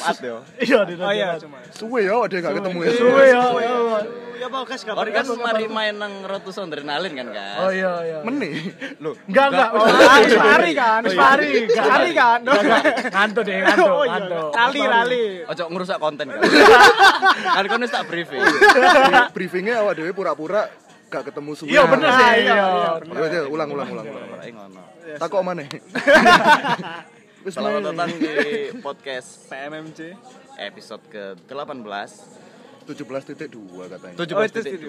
Jumat yo. Iya, di Oh iya, cuma. Suwe ya ada gak ketemu ya. Suwe ya. Ya apa guys, gak Ori kan mari main nang Rotus Adrenalin kan kan. Oh iya, iya. Meni. Loh, Enggak, enggak. Oh, wis kan, wis mari. Enggak. Kan. Ngantuk deh, ngantuk, Oh iya, ngantuk. lali lali. Ojo ngerusak konten kan. kan kon wis tak briefing. Briefingnya awak dhewe pura-pura gak ketemu suwe. Iya, bener sih. Ah, iya, Iya. iya. Ulang ulang ulang. ulang. Ngono. Takok mana? Selamat datang di podcast PMMC. episode ke-18 17.2 katanya. 17.2 Oh, itu itu.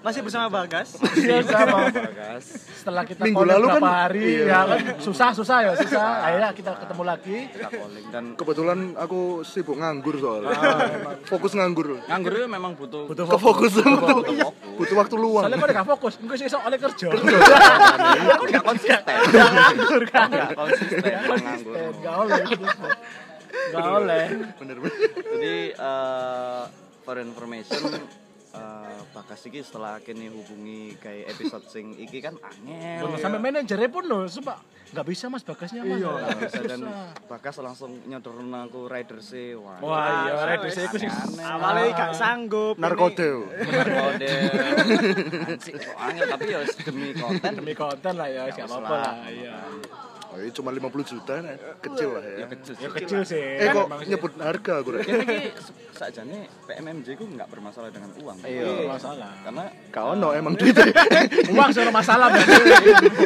Masih bersama Bagas. Iya, sama. Bagas. Setelah kita Minggu lalu berapa kan- hari, iya. ya kan susah susah ya susah. Akhirnya kita ketemu lagi. Kita calling dan Kebetulan aku sibuk nganggur soalnya. Ah, Fokus nganggur. nganggur itu memang butuh Butuh Kefokus butuh fokus. butuh waktu luang. Soalnya kok gak fokus, enggak sih oleh kerja. Aku gak konsisten. Nganggur kan. Gak konsisten nganggur. konsisten, gak oleh. Gak oleh. Bener bener. Jadi eh, for information eh, Bagas iki setelah kini hubungi kayak episode sing iki kan angel. Bener, Sampai manajernya pun loh, sumpah nggak bisa mas bagasnya mas. Iya, nggak bisa dan. Bagas langsung nyodorin aku rider sih. Wah, Wah iya, rider itu sih. aneh-aneh. Awalnya gak sanggup. Narkode. model anjing kok angel tapi ya demi konten Demi konten lah ya, siapa apa lah. Iya. Oh, ini cuma 50 juta nah. kecil lah ya. ya kecil Ya sih. kecil sih. Eh kok sih. nyebut harga aku Rek? Kini ki sakjane PMMJ ku nggak bermasalah dengan uang. Iya, masalah. Karena Kau no emang duitnya. Uang seorang masalah berarti.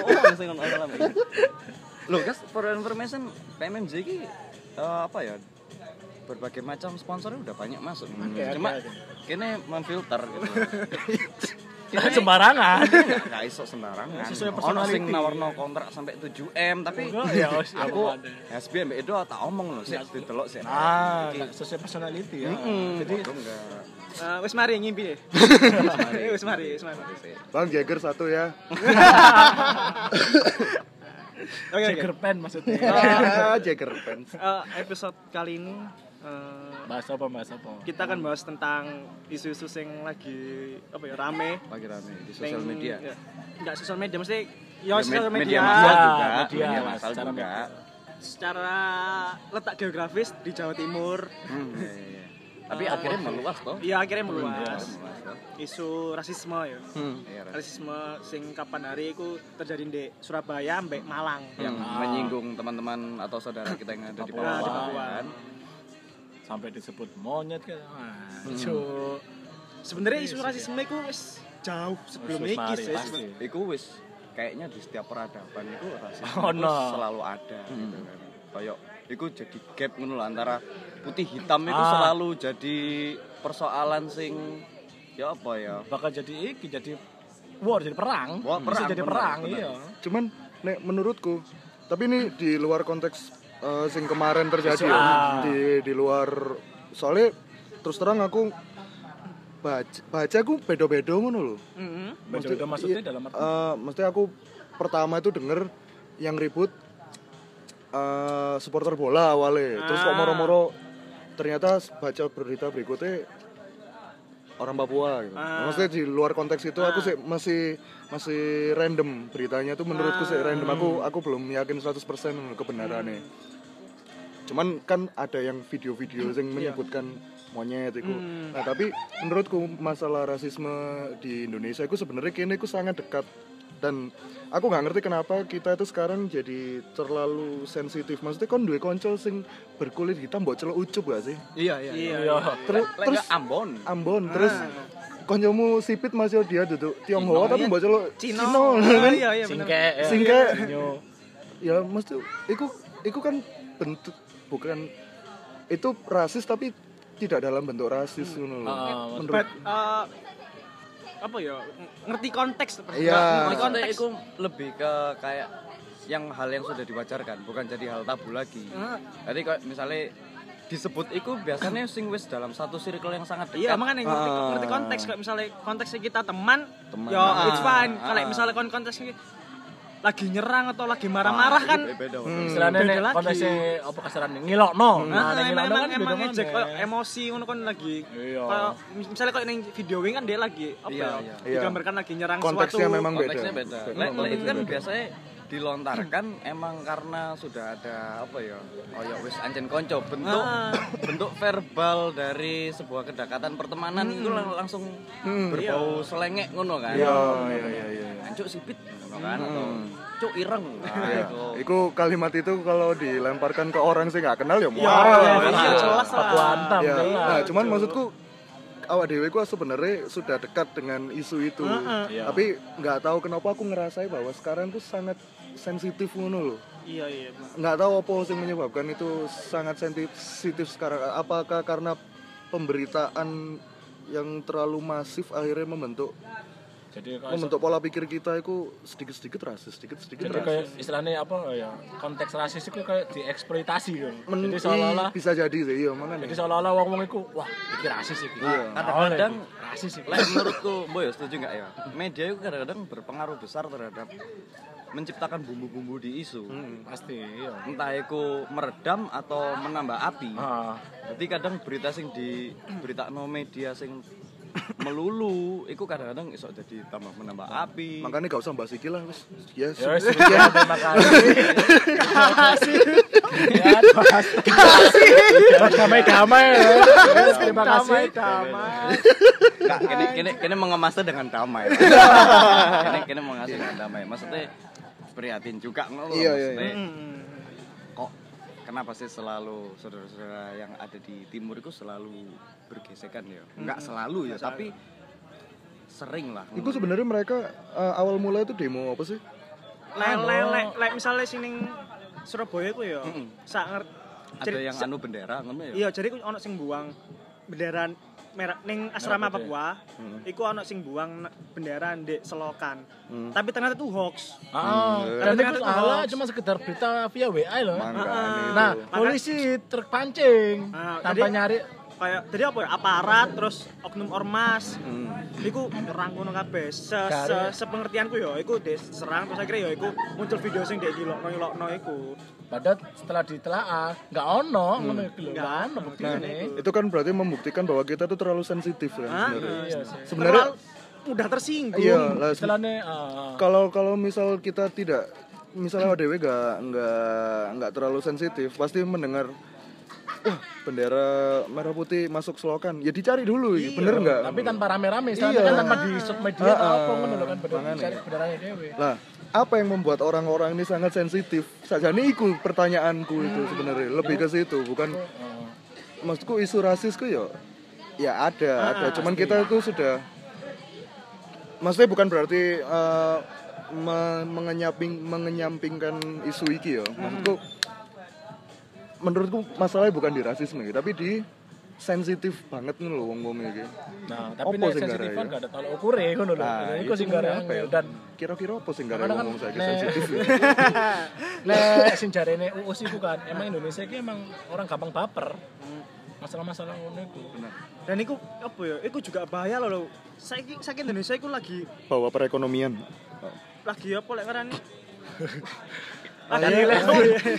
uang sing ono alam. Loh, guys, for information PMMJ ki eh, apa ya? Berbagai macam sponsor udah banyak masuk. Oke, Cuma oke, oke. kini memfilter gitu. Nah, sembarangan. Nggak- nggak iso sembarangan. Sesuai Ono personality. sing nawarno kontrak sampai 7 M tapi Enggak, ya, oh, siapa aku. SB mbek Edo tak omong loh sih ditelok sih. Ah, sesuai personality ya. Jadi enggak. Eh, Wis mari ngimpi deh. Wis mari, wis mari. Bang Jagger satu ya. Oke, oke. Jagger pen maksudnya. Ah, Jagger pants. Eh, episode kali ini eh, Bahas apa, bahas apa? kita akan bahas tentang isu-isu yang lagi apa ya rame Lagi rame di sosial media. ya, enggak sosial media mesti ya, Ya, sosial med- media, masal juga, media, media Mas, masal secara juga. secara letak geografis di Jawa Timur Hmm, iya, iya, iya. Tapi akhirnya meluas toh. ya akhirnya meluas isu rasisme ya Hmm, iya, Ras. rasisme sing kapan hari itu terjadi di Surabaya mbek Malang yang menyinggung teman-teman atau saudara kita yang ada di Papua. Papua, di Papua. Sampai disebut monyet kan. Wah, Hmm. sebenarnya isu rasisme itu wis jauh sebelum ini pasti. Iku wis kayaknya di setiap peradaban itu rasisme Oh, itu no. selalu ada gitu kan. Kayak iku jadi gap ngono antara putih hitam itu Ah. selalu jadi persoalan sing ya apa ya? bakal jadi iki jadi war jadi perang. Wah, Bisa perang, jadi perang, benar. iya. Cuman nek menurutku tapi ini di luar konteks eh, sing kemarin terjadi ya. Ah. Di di luar soalnya terus terang aku baca baca aku beda-beda ngono loh. Mhm. Beda-beda maksudnya iya, dalam arti eh, mesti aku pertama itu denger yang ribut eh, supporter bola awalnya. Terus kok Ah. moro-moro ternyata baca berita berikutnya orang Papua gitu. Ah. Maksudnya di luar konteks itu aku sih masih masih random beritanya tuh menurutku sih random. Aku aku belum yakin 100% kebenarannya. Cuman kan ada yang video-video yang menyebutkan monyet itu. Nah, tapi menurutku masalah rasisme di Indonesia itu sebenarnya kini itu sangat dekat dan aku nggak ngerti kenapa kita itu sekarang jadi terlalu sensitif. Maksudnya kon duwe konco sing berkulit hitam mbok celok ucup gak sih? Iya iya. iya iya. Terus Lek terus nggak Ambon. Ambon terus koncomu sipit masih dia duduk Tionghoa tapi mbok celok Cino, Cino, Ah, kan? iya iya. Singke, ya. Singke. Sinyo. ya mesti iku iku kan bentuk bukan itu rasis tapi tidak dalam bentuk rasis loh. Ah, Menurut But, eh, apa ya ng- ngerti konteks Iya. ngerti konteks itu lebih ke kayak yang hal yang sudah diwajarkan, bukan jadi hal tabu lagi. Ah. Jadi kayak misalnya disebut itu biasanya sing wis dalam satu circle yang sangat dekat. Iya, makanya ngerti, Ah. ngerti konteks kayak misalnya konteksnya kita teman, Teman. ya Ah. it's fine. Kalau Ah. misalnya kon konteksnya lagi nyerang atau lagi marah-marah kan Be- beda. Istilahnya Beda nih lagi. konteksnya apa kasaran ngilokno. Nah, nek emang emang, kan emang beda ngejek emosi ngono kan lagi. Iya. Misalnya kok neng video wing kan dia lagi apa Iya, ya? iya. Iya. Digambarkan lagi nyerang konteksnya suatu memang beda. konteksnya beda. Lek lek itu kan beda. biasanya dilontarkan emang karena sudah ada apa ya koyo wis anjen konco bentuk Ah. bentuk verbal dari sebuah kedekatan pertemanan itu lang- langsung berbau selengek ngono kan Iya, iya, iya, iya. Ancuk sipit ngono kan atau cuk ireng nah, Iya. itu Iku kalimat itu kalau dilemparkan ke orang sih nggak kenal ya Iya, mual. iya, iya, iya, jelas lah. Baku hantam Ya, nah, cuman maksudku awak dewe ku sebenarnya sudah dekat dengan isu itu. Iya. Tapi nggak tahu kenapa aku ngerasai bahwa sekarang tuh sangat sensitif ngono loh. Iya iya. Nggak tahu apa yang menyebabkan itu sangat sensitif sekarang. Apakah karena pemberitaan yang terlalu masif akhirnya membentuk Jadi membentuk pola pikir kita itu sedikit-sedikit rasis, sedikit-sedikit jadi rasis. kayak istilahnya apa ya konteks rasis itu kayak dieksploitasi kan. Men- Jadi seolah-olah bisa jadi sih, iya mana jadi seolah-olah wong-wong itu wah iki rasis iki. Iya. kadang-kadang rasis iki. Lah menurutku, boy setuju nggak ya? Media itu kadang-kadang berpengaruh besar terhadap menciptakan bumbu-bumbu di isu. Pasti iya. Entah itu meredam atau menambah api. Ah, Jadi kadang berita sing di berita no media sing melulu, itu kadang-kadang iso jadi tambah menambah api. Makanya gak usah bahas iki lah, wis. Ya, ya wis, ya, terima kasih. Ya, bahas. Bahas damai-damai. ya. Wis, Terima kasih. damai. Kak, kini kini kini mengemasnya dengan damai. kini kini mengemasnya dengan damai. Maksudnya prihatin juga ngono. Iya, iya, maksudnya. Hmm. Kok kenapa sih selalu saudara-saudara yang ada di timur itu selalu bergesekan ya? Enggak selalu ya, tapi sering lah. Itu sebenarnya mereka eh, awal mulai itu demo apa sih? Lek lek lek lek misalnya sini Surabaya ku ya. Mm-mm. Sak nger ada yang anu bendera ngono ya. Iya, jadi ku ono sing buang bendera merah ning asrama Merah putih. Papua. Hmm. Iku ono sing buang bendera ndek selokan. Hmm. Tapi ternyata itu hoax. Ah, dan ternyata itu itu ala hoax. cuma sekedar berita via WA loh. Nah, polisi terpancing Ah, tanpa nyari Kayak jadi apa ya? Aparat terus oknum ormas. Hmm. Iku nyerang ngono kabeh. Se, se, Dari- sepengertianku ya iku diserang terus akhirnya ya iku muncul video sing dek gilokno gilokno iku. Padahal setelah ditelaah nggak ono ngono iku lho. Nggak ono Nah. Itu kan berarti membuktikan bahwa kita tuh terlalu sensitif kan Ah, sebenarnya. Iya sih. Sebenarnya Terlalu mudah tersinggung. iya, ah, kalau kalau misal kita tidak misalnya ODW nggak nggak nggak terlalu sensitif, pasti mendengar wah bendera merah putih masuk selokan, ya dicari dulu, Iya. bener nggak? tapi tanpa rame-rame Iya. kan tanpa di sub media Ah, atau ah, apa ngono lho kan benerannya dewe. Lah, apa yang membuat orang-orang ini sangat sensitif? Sajane iku pertanyaanku itu sebenarnya lebih ke situ, bukan Ah. maksudku isu rasisku ya ya ada, Ah, ada. Cuman kita itu sudah maksudnya bukan berarti eh, me- mengenyamping mengenyampingkan isu iki ya. Maksudku menurutku masalahnya bukan di rasisme gitu, tapi di sensitif banget nih loh wong-wong iki. Nah, tapi Opo nek sing sensitif kan ya? gak ada tolak ukure ngono lho. Nah, Iku sing itu gara apa ya? dan Kira-kira apa sih gara ngomong saya nek- sensitif ya? nek sing jarene UUS iku kan emang Indonesia iki emang orang gampang baper. Masalah-masalah ngono iku. Dan iku apa ya? Iku juga bahaya loh. loh. Saiki saiki Indonesia iku lagi Bahwa perekonomian. lagi apa lek ngarani? Ganti iya.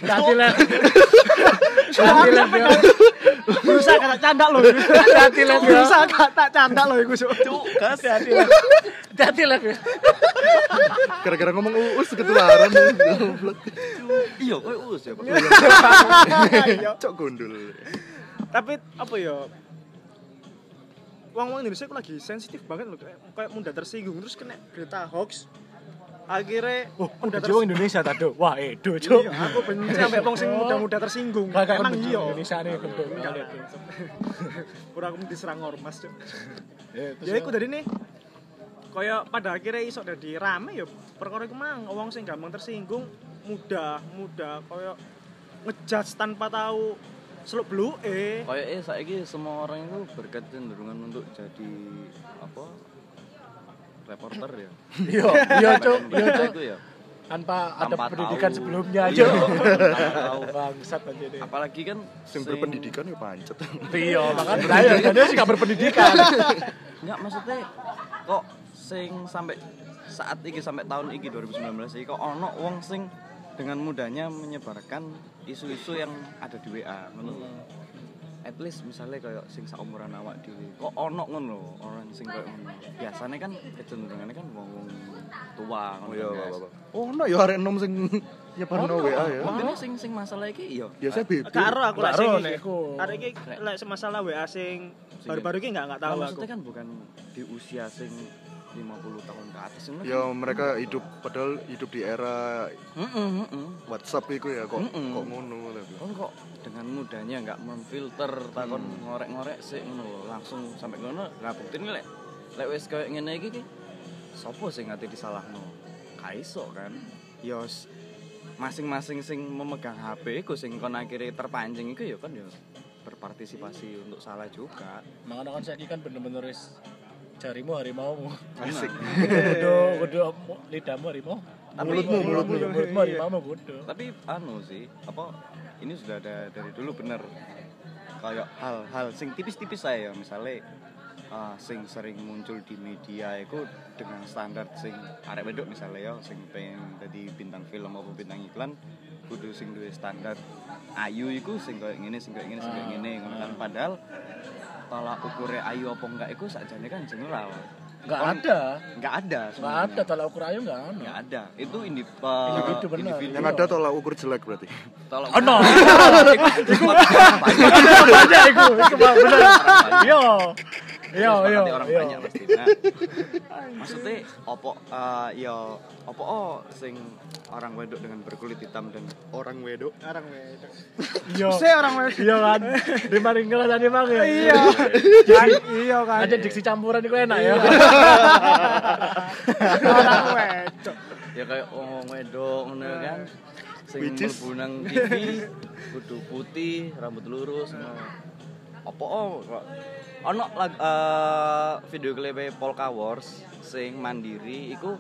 Ganti lek. Ganti yo. berusaha kata candak loh. Ganti yo. berusaha kata candak loh iku. Cuk. Ganti lek. Ganti yo. Gara-gara ngomong uus ketularan goblok. Iya, kowe us ya, Pak. Iya. Cok gondol. Tapi apa ya? Wong-wong Indonesia itu lagi sensitif banget loh, kayak, kayak mudah tersinggung terus kena berita hoax. Akhirnya Oh, benci wong Indonesia ta, Dok? Wah, edo, Cuk. Iya, aku benci sampai wong sing mudah-mudah tersinggung. Gak gak Emang iya. Indonesia nih lah. Pura aku diserang ormas, Cuk. Ya, terus Ya dari nih kaya pada akhirnya iso dadi rame ya perkara iku mang wong sing gampang tersinggung mudah mudah kaya ngejudge tanpa tahu seluk beluke Kayak eh saiki semua orang itu berkecenderungan untuk jadi apa? Reporter ya. Iya, iya, Cuk. Iya, Berita Cuk. itu ya. Tanpa ada Tanpa pendidikan tahu. sebelumnya, Iya, Cuk. tahu. Bangsat aja deh. Apalagi kan Sing berpendidikan ya pancet. Iya, makanya saya kan dia sih gak berpendidikan. Enggak maksudnya kok sing sampai saat ini sampai tahun ini 2019 iki kok ono wong sing dengan mudahnya menyebarkan isu-isu yang ada di WA ngono. At least misalnya kayak sing saumuran awak dhewe kok ono ngono lho, orang sing kayak ngono biasanya kan kecenderungannya kan wong wong tua Oh ngono iya, kan, guys. Bapak. Oh, no ya arek enom sing nyebarno WA ya. Intinya sing sing masalah iki iya Biasanya BB. Karo aku lah Karo sing. Arek iki lek masalah WA sing baru-baru iki enggak enggak tahu aku. maksudnya kan bukan di usia sing 50 tahun ke atas ngono Ya mereka hidup padahal hidup di era heeh heeh WhatsApp itu ya kok kok ngono tapi. Kon kok dengan mudahnya nggak memfilter takon ngorek-ngorek sih ngono langsung sampai ngono lah buktinya lek lek wis koyo ngene iki ki sopo sing ngati disalahno? Kaiso kan? Ya s- masing-masing sing memegang HP iku sing kon akhirnya terpancing iku ya kan ya berpartisipasi untuk salah juga. Makanya kan saya kan bener-bener jarimu harimaumu. asik. Kudu kudu lidahmu harimau. Tapi- mulutmu mulutmu mulutmu. harimau kudu. tapi anu sih apa ini sudah ada dari dulu bener. Kayak hal-hal sing tipis-tipis saya ya. Misalnya ah, sing sering muncul di media itu dengan standar sing arek wedok misalnya ya sing pengen jadi bintang film maupun bintang iklan kudu sing duwe standar. Ayu iku sing kayak ngene sing kayak ngene sing kayak ngene ngono kan. Padahal tolak ukurnya ayu apa enggak iku sakjane kan general Enggak ada. enggak ada Enggak ada tolak ukur ayu enggak ada. Enggak ada itu indi, Individu bener. Yang ada tolak ukur jelek berarti. tolak Oh no. Iku banyak. Iku, iku Pak, bener. Iya. Iya, iya. orang iya. banyak pasti. Nah, maksudnya opo eh, ya opo oh, sing orang wedok dengan berkulit hitam dan Orang wedok. Orang wedok. Iya. Saya orang wedok. Iya kan. Di maring ngerasane mang ya. Iya. Kan iya kan. Ada diksi campuran itu enak ya. orang wedok. ya kayak ngomong wedok ngono kan. Sing Which is- mlebu nang TV kudu putih, rambut lurus. Opo oh kok ono lag- eh, video klip Polka Wars sing mandiri iku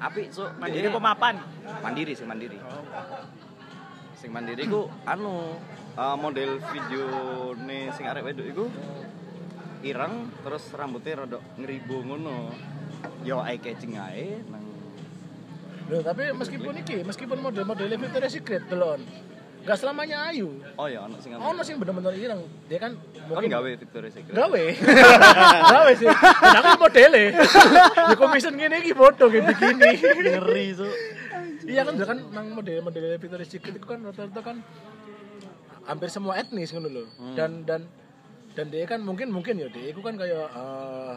apik cuk. Mandiri Dia- pemapan. mandiri sing mandiri. Sing mandiri ku anu uh, model video nih sing arek wedok iku ireng terus rambutnya rodok ngeribu ngono. Yo eye catching ae nang Loh, tapi meskipun iki, meskipun model-model Victoria's Secret delon. Enggak selamanya ayu. oh ya ono sing Ono sing bener-bener ireng. Dia kan kan mungkin gawe Victoria's Secret gawe. gawe sih. Nah, kan modele. Di komisen ngene iki foto kayak begini. ngeri so Iya kan, kan nang model-model Victoria's Secret itu kan rata-rata kan hampir semua etnis ngono loh. Dan dan dan dia kan mungkin mungkin ya dia itu kan kayak eh,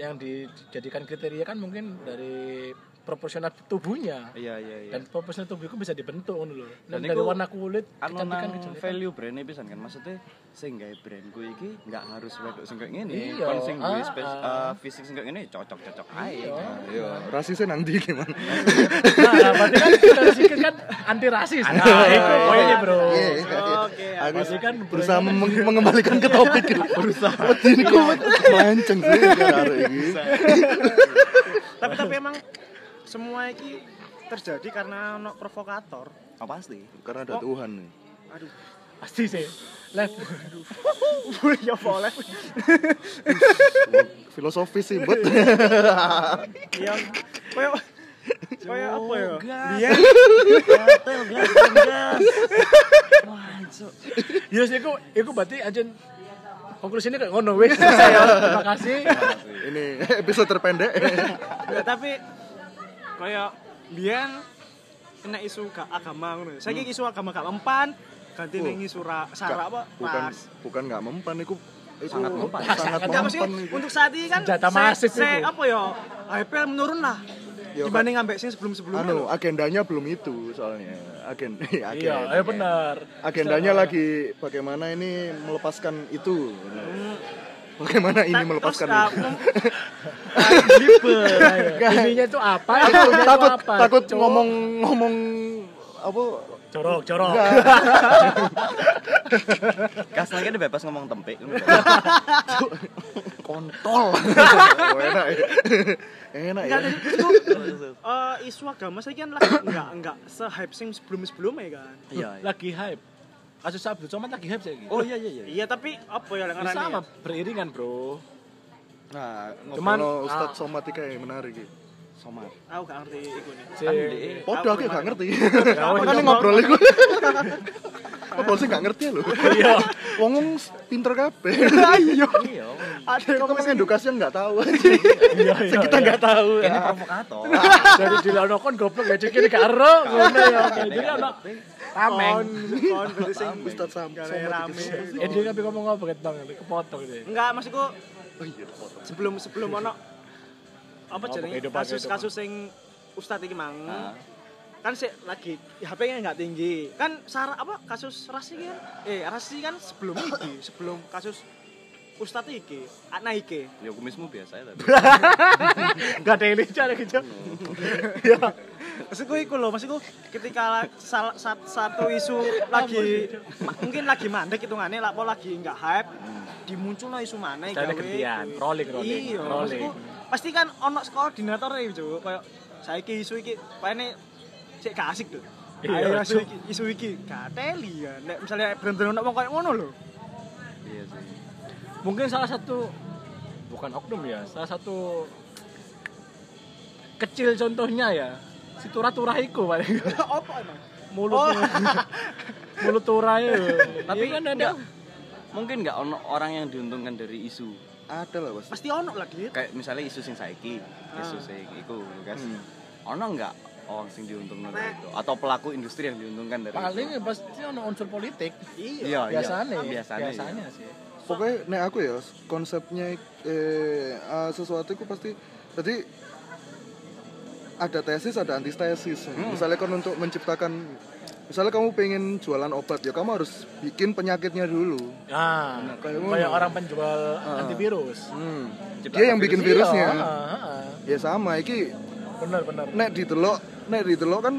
yang dijadikan kriteria kan mungkin dari proporsional tubuhnya iya iya iya dan proporsional tubuh itu bisa dibentuk ngono loh. Dan Dan dari warna kulit, anu nang value brandnya pisan kan maksudnya sing gawe brandku iki nggak harus wedok sing kayak ngene Iya, kon sing duwe ah, spes- ah. uh, fisik sing kayak ngene cocok-cocok ae Iya, rasisnya nang ndi gimana? Nah, nah, berarti kan kita kan anti rasis. Nah, itu poinnya, Bro. Iya, Oke. Aku kan berusaha meng- mengembalikan ke topik gitu. Berusaha. Ini kok melenceng sih. Tapi tapi emang semua ini terjadi karena ono provokator. oh pasti Karena ada Tuhan nih. Aduh. Pasti sih. Live. ya boleh. Filosofis sih, bet. Iya. Kayak kayak apa ya? Dia gatel gas gas wah Ya sih, iku iku berarti ajen konklusinya kayak ngono wis ya. Terima kasih. Ini episode terpendek. ya, tapi kayak biyen kena isu gak agama ngono. Saiki isu agama gak mempan, ganti Oh. ning isu ra, sara apa? Bukan Ras. bukan nggak mempan iku iku Sangat mempan. Sangat mempan untuk saat ini kan se- masif se- itu. apa ya? hype menurun lah. Ya, dibanding ambek sing sebelum-sebelumnya. Anu, agendanya belum itu soalnya. Agen Iya, agen. ya benar. Agendanya lagi bagaimana ini melepaskan itu. Bagaimana ini melepaskan ah, Ininya itu apa? Takut apa? takut ngomong ngomong apa corok, corok. gas lagi dia bebas ngomong tempe kontol. Oh, enak ya. Enak ya. Enggak ada itu eh, isu agama saya kan lagi enggak enggak se hype sing sebelum-sebelumnya kan. iya iya. Lagi hype. Kasus Abdul Somad lagi hype saya oh iya iya iya Iya tapi apa ya lengan sama beriringan, Bro. Nah, Cuman, ngobrol ah. Ustadz Somatika yang menarik iki. Somat Aku gak ngerti iku nih. Kan Podo aku gak ngerti. Ya, Kan ngobrol iku. Apa sih nggak ngerti lho. Iya. Wong wong pinter kabeh. Iya. iya Ada yang ngomong edukasi yang nggak tahu. Iya, iya. Kita nggak tahu. ini ya. provokator Jadi dilono kon goblok ya cek ini karo ngono ya. Jadi ono tameng. kon berarti sing Ustaz Sam. Gak rame. Eh dia tapi ngomong apa ket bang? Kepotong deh. Enggak, maksudku Oh iya, sebelum sebelum ono apa jenenge kehidupan, kasus-kasus sing ustad iki mang. Nah. Kan sih lagi HP-nya nggak tinggi. Kan sarah apa kasus rasi kan? Eh, rasi kan sebelum iki, sebelum kasus ustad iki, anak iki. ya kumismu biasa ya tadi Enggak ada yang cara gitu. Maksudku iku loh, maksudku ketika la- sal- sat- satu isu lagi mungkin lagi mandek hitungannya lah, apa lagi nggak hype, dimuncul isu mana Caranya gantian, rolling, rolling, Iya, rolling. Pasti kan ono koordinator ya Cuk. kayak saiki isu iki paene cek gak asik tuh. Iya, Ayo isu iki, isu iki gak teli ya. Nek misalnya bener-bener ono wong kayak ngono lho. iya sih Mungkin salah satu bukan oknum ya, salah satu kecil contohnya ya si turah turah iku paling Apa emang? mulut mulut turah ya. Tapi Iya, kan ada mungkin nggak ono orang yang diuntungkan dari isu Ada lah pasti. Pasti ono lah dit. kayak misalnya isu sing saiki isu Ah. sing iku guys Hmm. ono nggak orang sing diuntungkan dari Nah. itu atau pelaku industri yang diuntungkan dari paling itu ya pasti ada unsur politik. Iya. iya Biasanya, iya. biasanya, biasanya iya. sih. Pokoknya nek aku ya konsepnya eh ah, sesuatu itu pasti jadi ada tesis ada antitesis. Misalnya kan untuk menciptakan misalnya kamu pengen jualan obat ya kamu harus bikin penyakitnya dulu. Nah, kayak kayak, ngono. orang penjual antivirus. Hmm. Dia yang bikin virus. virusnya. Iya, heeh. Ya sama iki bener bener. nek ditelok nek ditelok kan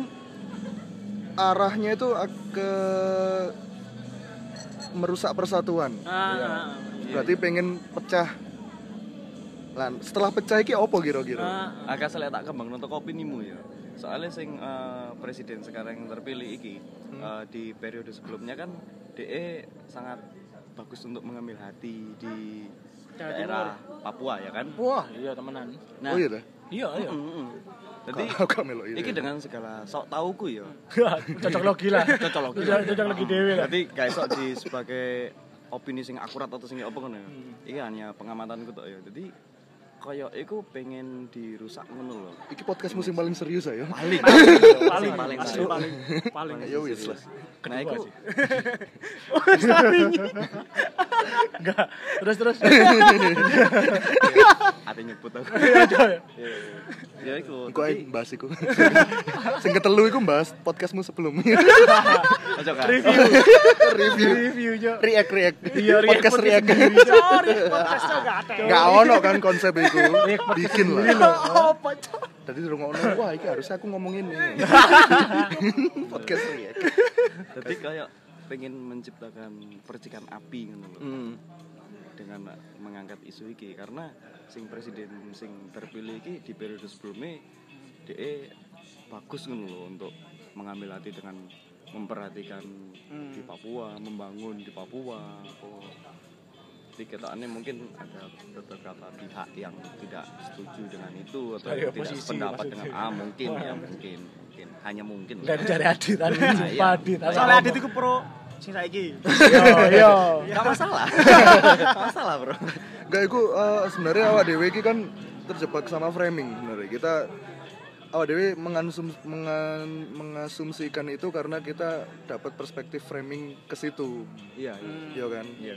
arahnya itu ke merusak persatuan. Ah, Berarti pengen pecah. Lan setelah pecah iki opo kira-kira? ah, agak selek tak kembang untuk opinimu ya soalnya sing eh, presiden sekarang yang terpilih iki eh, di periode sebelumnya kan DE sangat bagus untuk mengambil hati di Jawa daerah Papua ya kan Wah, iya temenan. nah oh iya dah. Iya, iya. mm, mm. jadi Kau kau melok itu. iki dengan segala sok tauku ya Cocok logi lah. Cocok logi. Cocok, cocok logi dewi lah. jadi kayak sok di sebagai opini sing akurat atau sing apa kan ya iki hanya pengamatanku tok ya jadi koyo iku pengen dirusak ngono loh Iki podcast musim paling serius ya. paling paling paling asli paling paling. Ya wis lah. nah iku Enggak. Terus terus. Ada nyebut aku Iya, iya. ya iku Iku ae bahas iku. Sing ketelu iku bahas podcastmu sebelumnya. cocok kan Review. Review. Review jo. React react. Iya, react podcast react. Sorry, podcastnya gak ono kan konsep iku. Bikin lah. Apa cok? Tadi suruh ngomong, wah iki harusnya aku ngomong ini. podcast react. jadi kayak pengen menciptakan percikan api ngono loh Hmm. Dengan mengangkat isu iki karena sing presiden sing terpilih iki di periode sebelumnya DE bagus ngono loh untuk mengambil hati dengan memperhatikan di Papua, membangun di Papua. Oh. Jadi ketaannya mungkin ada beberapa pihak yang tidak setuju dengan itu atau Dari tidak oposisi sependapat maksudnya. dengan ah mungkin ya mungkin mungkin hanya mungkin Enggak dicari adit tadi. Nah, iya. adit. Soalnya Adit itu pro sing saiki. Yo yo. Gak masalah. Gak masalah, Bro. Enggak iku eh, sebenarnya awak dhewe iki kan terjebak sama framing sebenarnya. Kita awak dhewe mengansum, mengan- mengasumsikan itu karena kita dapat perspektif framing ke situ. Iya, iya. Iya kan? Iya.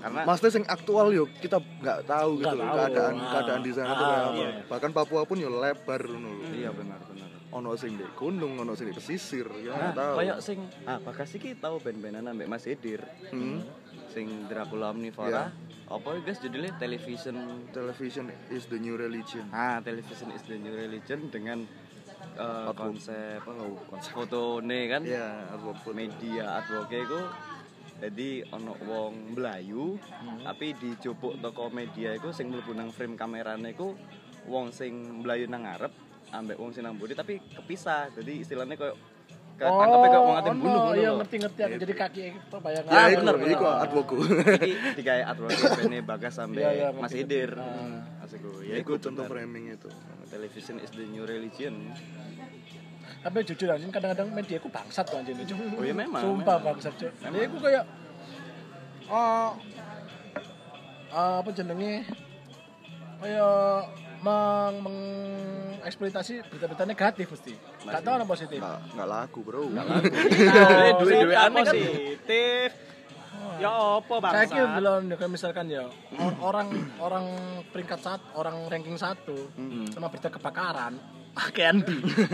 Karena Maksudnya yang aktual yo kita nggak tahu gitu Nggak loh tahu. keadaan Ah. keadaan di sana tuh Ah, kayak apa. iya. Bahkan Papua pun yo lebar ngono iya benar benar. Ono sing di gunung, ono sing di pesisir, ya Nah, nggak tahu. kayak sing ah bakas iki tahu band-bandan ambek Mas Edir. Hmm. Sing Dracula Omnivora. Apa guys judulnya television Television is the new religion. Ah, television is the new religion dengan Artwork. konsep oh, konsep foto kan Iya, artwork foto. media artwork iku jadi ono wong Melayu tapi di jupuk toko media iku sing mlebu nang frame kamerane iku wong sing Melayu nang ngarep ambek wong sing nang mburi tapi kepisah jadi istilahnya koyo ketangkepnya koyo wong atem bunuh ngono Iya ngerti ngerti aku jadi kaki itu bayang. Ya, Ah, iku, bener, bener. iku artworkku. iki digawe artwork bene Bagas sampe Iya, iya, Mas ngerti. Asik Ya, iku contoh bener. framing itu. television is the new religion tapi jujur anjing kadang-kadang media ku bangsat tuh anjing. Oh, iya, memang, sumpah memang. bangsat cuy dia ku kayak eh eh, apa jenenge kayak meng mengeksploitasi berita-berita negatif mesti gak tau apa positif. Nggak nggak laku bro. Eh, duit-duit Cerita aneh kan positif. Ya apa bangsa? saya kira belum kayak misalkan ya or- orang orang peringkat satu orang ranking satu sama berita kebakaran KNB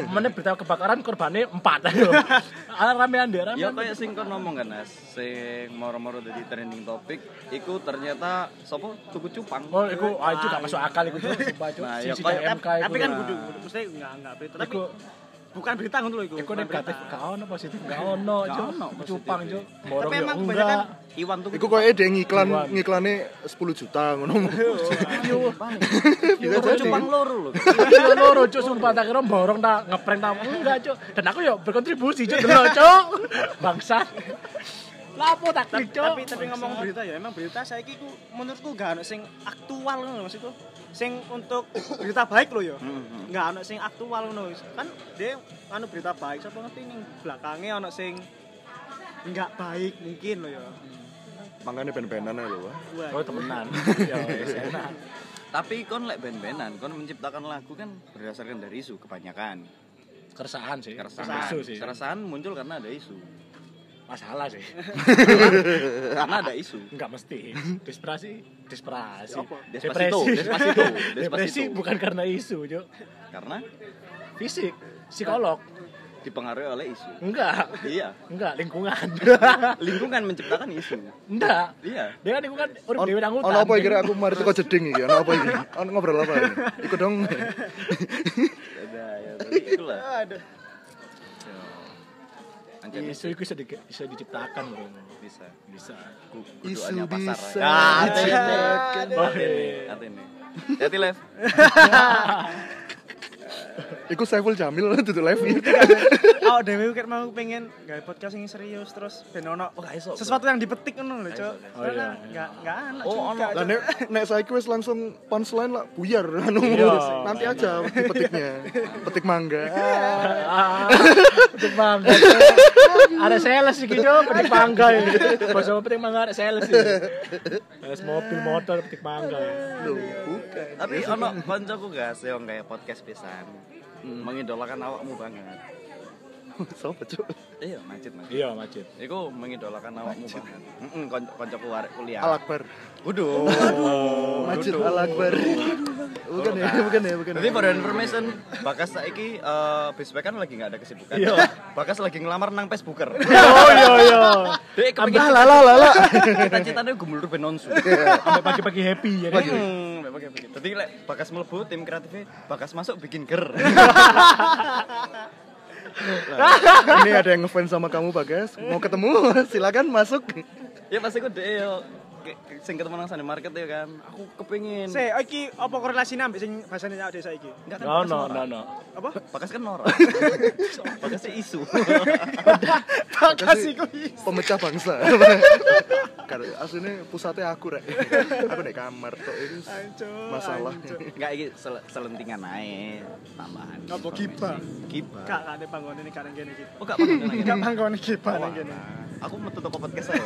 mana berita kebakaran korbannya empat. Ala ramean deh Ya ramean kayak sing kon ngomong kan Nas, sing moro-moro dadi trending topik iku ternyata sapa? Tuku cupang. oh itu ah itu gak masuk akal tuh sumpah Nah, ya tapi, kan Nah. kudu mesti enggak enggak berita tapi Iku- bukan berita ngono lho iku. Iku bukan negatif, berita. gak ono positif, gak ono, Gak Cuk. Cupang, Cuk. Borong Tapi emang kebanyakan Iwan tuh Iku kok ada ngiklan Iwan. ngiklannya 10 juta ngono. Yo, Tuku cupang loro lho. Iya loro cuk sumpah tak kira borong tak ngeprank tak enggak cuk. Dan aku yo berkontribusi cuk delok cuk. Bangsat. Lapo tak klik cuk. tapi tapi ngomong berita ya emang berita saya ku menurutku gak ono sing aktual ngono maksudku sing untuk berita baik loh ya Hmm, nggak ono sing aktual ngono kan dia anu berita baik sapa ngerti ning belakangnya ono sing nggak baik mungkin loh ya Makanya ben-benan lho. Wah. Wah, Oh temenan. Ya wis enak. Tapi kon lek band-bandan, kon menciptakan lagu kan berdasarkan dari isu kebanyakan. Keresahan sih. Keresahan. Keresahan muncul karena ada isu. Masalah sih. karena ada isu. Enggak mesti. Desperasi, desperasi. Despacito, Depresi. Despacito, Depresi bukan karena isu, cuk. Karena Fisik, psikolog. dipengaruhi oleh isu. Enggak. Iya, Enggak, lingkungan. lingkungan menciptakan isu. Enggak. Iya. Dia kan lingkungan urip On, dhewe nang ono apa kira aku mari teko jeding iki? Ono apa iki? Ono ngobrol apa ini? Ikut dong. Ada ya, tapi itulah. aduh Anjir, Isu itu bisa, di, bisa diciptakan bro. bisa. Bisa. Ku- Isu kuduannya pasar. bisa Ya, hati ini. Oh, Hati ini. iya. Live. Iku Saiful Jamil tutup live iki. oh dewe kan mau pengen gawe podcast yang serius terus ben ono Oh, gak iso. sesuatu yang dipetik ngono lho cok Oh, iya. nggak nggak anak Oh, juga, ono. Lah nek nek saiki wis langsung punchline lah buyar anu. Iya. Nanti aja dipetiknya. Petik mangga. Petik mangga. Ada sales sih gitu, petik mangga ya. Sama petik mangga ada sales sih. Sales mobil, motor, petik mangga. Loh, bukan. Tapi ono koncoku gak sih kayak podcast pisan. Mengidolakan awakmu banget. Sopo, Cuk? Iya, macet macet. Iya, macet. Iku mengidolakan awakmu banget. Heeh, kon- koncoku arek kuliah. Al Akbar. Waduh. Masjid Al Akbar. Bukan ya, bukan ya, bukan. Jadi for your information, Bakas saiki eh Bespe kan lagi nggak ada kesibukan. Iya. Bakas lagi ngelamar nang Facebooker. Oh iya iya. Dia kepengin Lah lah lah lah. cita-citanya gumulur ben nonsu. Sampai pagi-pagi happy ya kan. Memang kayak begitu. Jadi lek Bakas mlebu tim kreatifnya, Bakas masuk bikin ger. Ini ada yang ngefans sama kamu, Bagas. Mau ketemu? Silakan masuk. ya pasti gue deh Sing ketemu nang sana market ya kan. Aku kepengin. Se, iki apa korelasine ambek sing bahasane awake saiki? Enggak kan No no no no. Apa? Bakas kan norak. Bakas sih isu. Bakas iku Pemecah bangsa. Karena aslinya pusatnya aku rek. Aku di kamar tok itu masalah. Enggak iki sel- selentingan ae tambahan. Apa? Gibah. Gak gak ada ini kadang gini gitu. Oh, gak lagi. Gak nang kene. Aku metu toko podcast ae.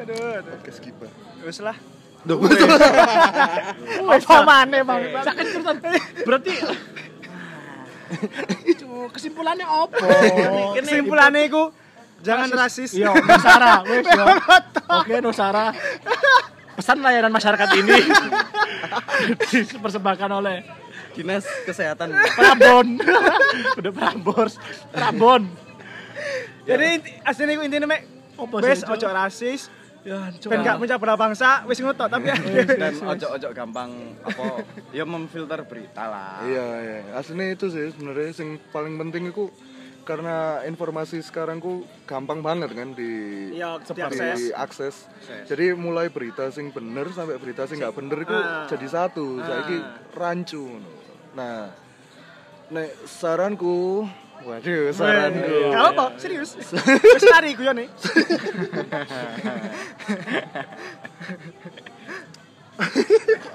Aduh, aduh. Podcast gibah. Wis lah. Duh, Apa maneh, Bang? Sakit cerutan. Berarti kesimpulannya apa? Kesimpulannya iku jangan rasis. Iya, Nusara, wes yo. Oke, Nusara. Pesan layanan masyarakat ini dipersembahkan oleh Dinas Kesehatan. Prabon. Udah Prambors. Prabon. Jadi inti- aslinya iku intine mek Apa wis ojo rasis. Ya, Ben gak mencah belah bangsa, wis ngotot tapi dan ojo-ojo gampang apa ya memfilter berita lah. Iya, iya. Aslinya itu sih sebenarnya yang paling penting itu karena informasi sekarang ku gampang banget kan di Seperti diakses. diakses. Jadi mulai berita sing bener sampai berita sing nggak bener itu Ah. jadi satu. Saiki rancu. Nah, nek saranku, waduh saranku. Gak apa, serius. Wis lari guyone.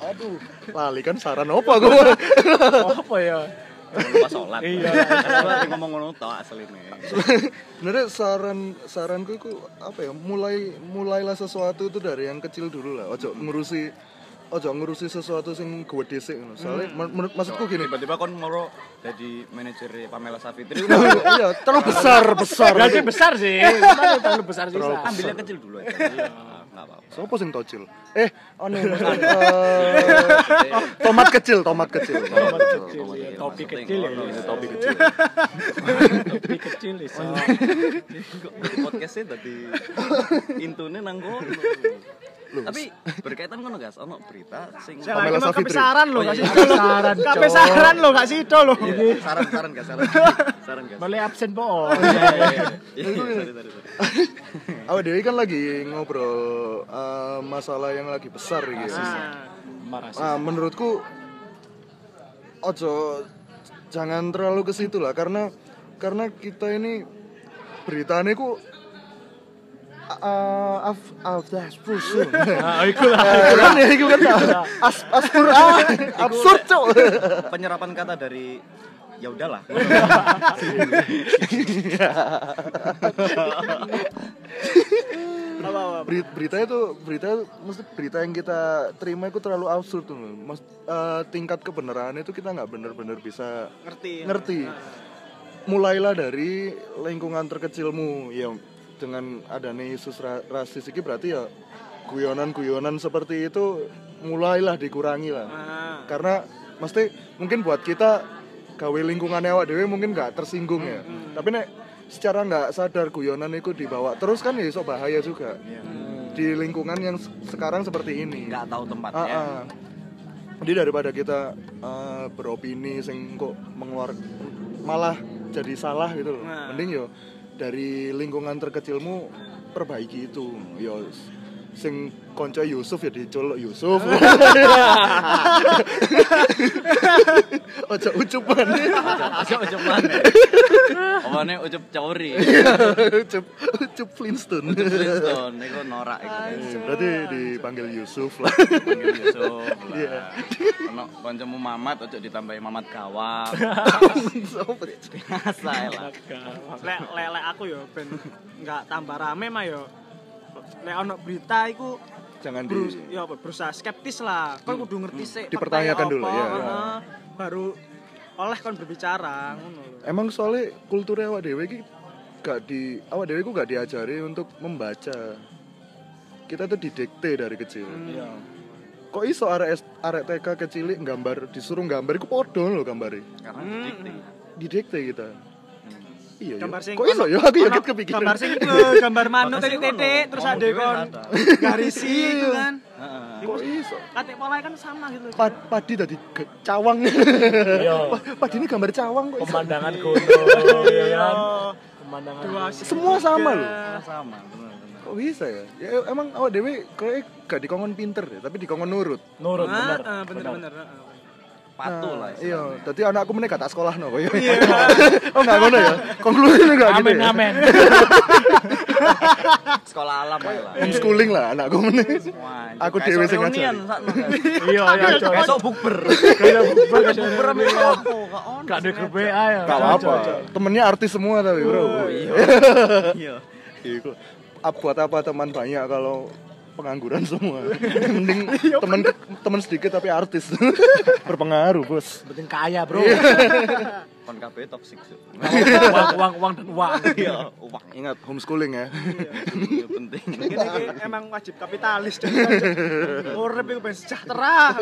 Aduh, lali kan saran apa gue? Oh, apa ya? lupa sholat Iya. sholat ngomong ngono tok asline sebenarnya saran saranku itu apa ya mulai mulailah sesuatu itu dari yang kecil dulu lah ojo ngurusi ojo ngurusi sesuatu sing gede sih ngono. soalnya men- menurut maksudku gini tiba-tiba kon moro jadi manajer Pamela Savitri iya terlalu besar besar Berarti besar sih. Terlalu besar sih? Terlalu Sa? ambil yang kecil dulu aja Iya, apa-apa Sopo sing tocil? Eh, anu eh, tomat kecil, tomat kecil. Tomat kecil, iya. Topi kecil. Iya, Topi kecil. Topi kecil iso. podcastnya tadi intune nang kono tapi berkaitan kono guys ono berita sing Saya Pamela lagi mau Savitri. kebesaran lo, Oh, gak iya, sih? Saran, Kape saran lo, gak sih lo. Iya, saran saran guys saran saran guys Boleh absen po. Iya, iya, iya, sorry. Awak dewi kan lagi ngobrol eh, masalah yang lagi besar gitu. Ah, menurutku ojo jangan terlalu ke situ lah karena karena kita ini beritanya ku uh, af. Nah, iku lah. kan ya iku kan as aspur ah, absurd cok. penyerapan kata dari ya udahlah berita itu berita mesti berita yang kita terima itu terlalu absurd tuh. Mas, eh, tingkat kebenaran itu kita nggak benar-benar bisa Ngerti. ngerti. Mulailah dari lingkungan terkecilmu ya dengan adanya isu ra- rasis ini berarti ya guyonan-guyonan seperti itu mulailah dikurangi lah. Nah, Karena mesti mungkin buat kita gawe lingkungannya awak dewe mungkin nggak tersinggung ya. Tapi nek secara nggak sadar guyonan itu dibawa terus kan ya iso bahaya juga di lingkungan yang se- sekarang seperti ini. nggak tahu Ah, tempatnya ah. Jadi daripada kita eh, beropini sing kok mengeluar malah jadi salah gitu loh. Nah. Mending yo dari lingkungan terkecilmu perbaiki itu. Yo sing konco Yusuf ya dicolok Yusuf. Ojo ucupan. Ojo mana? Omane ucup cauri. ucup ucup Flintstone. Flintstone niku norak iku. Berarti dipanggil Yusuf lah. Panggil Yusuf Iya. Ono kancamu Mamat ojo ditambahi Mamat Gawang. Sopo? Biasa lah. lek lek aku yo ben nggak tambah rame mah yo. Lek ono berita iku Jangan di berus, ya apa berusaha skeptis lah. Kon kudu ngerti sih. Dipertanyakan fakta dulu, ya. heeh. Baru oleh kon berbicara ngono lho. Emang soalnya kulturnya awak dewe iki gak di awak dewe ku gak diajari untuk membaca. Kita tuh didikte dari kecil. Iya. Kok iso arek arek TK kecilik gambar disuruh gambar iku podo lho gambare. Karena didikte. Didikte kita. Iya. ya. Gambar sing Kok iso ya aku ya kepikiran. Gambar sing iku gambar manuk titik-titik terus ada kon ada. garisi itu kan. Heeh. Kok iso? Katik polanya kan sama gitu. Pad, padi tadi cawang. Iya. Padi ini gambar cawang kok. Pemandangan gunung, ya Iya. kan? Pemandangan. Semua sama loh. Sama. Kok bisa ya? Ya emang awak dewe kayak gak dikongkon pinter ya, tapi dikongkon nurut. Nurut bener. Heeh, bener bener. Patuh lah. Iya, tadi anakku menikah tak sekolah no. Iya. oh enggak ngono ya. Konklusinya enggak gitu Amin ya. amin. Sekolah alam lah. Homeschooling lah anakku menikah. Wah, Aku dhewe sok sing kan. Iya iya. Besok bukber. Kayak bukber Bukber opo? Gak. Gak ada grup WA ya. Gak apa-apa. Temennya artis semua tapi bro. Oh iya. Iya. Iku. Ap- buat apa teman banyak kalau pengangguran semua. Mending teman teman sedikit tapi artis. Berpengaruh, Bos. Penting kaya bro. Kon kabeh toxic. Cuk. uang uang uang dan uang. Iya, uang Ingat homeschooling ya. Iya, penting. Emang wajib kapitalis. Urip iku ben sejahtera.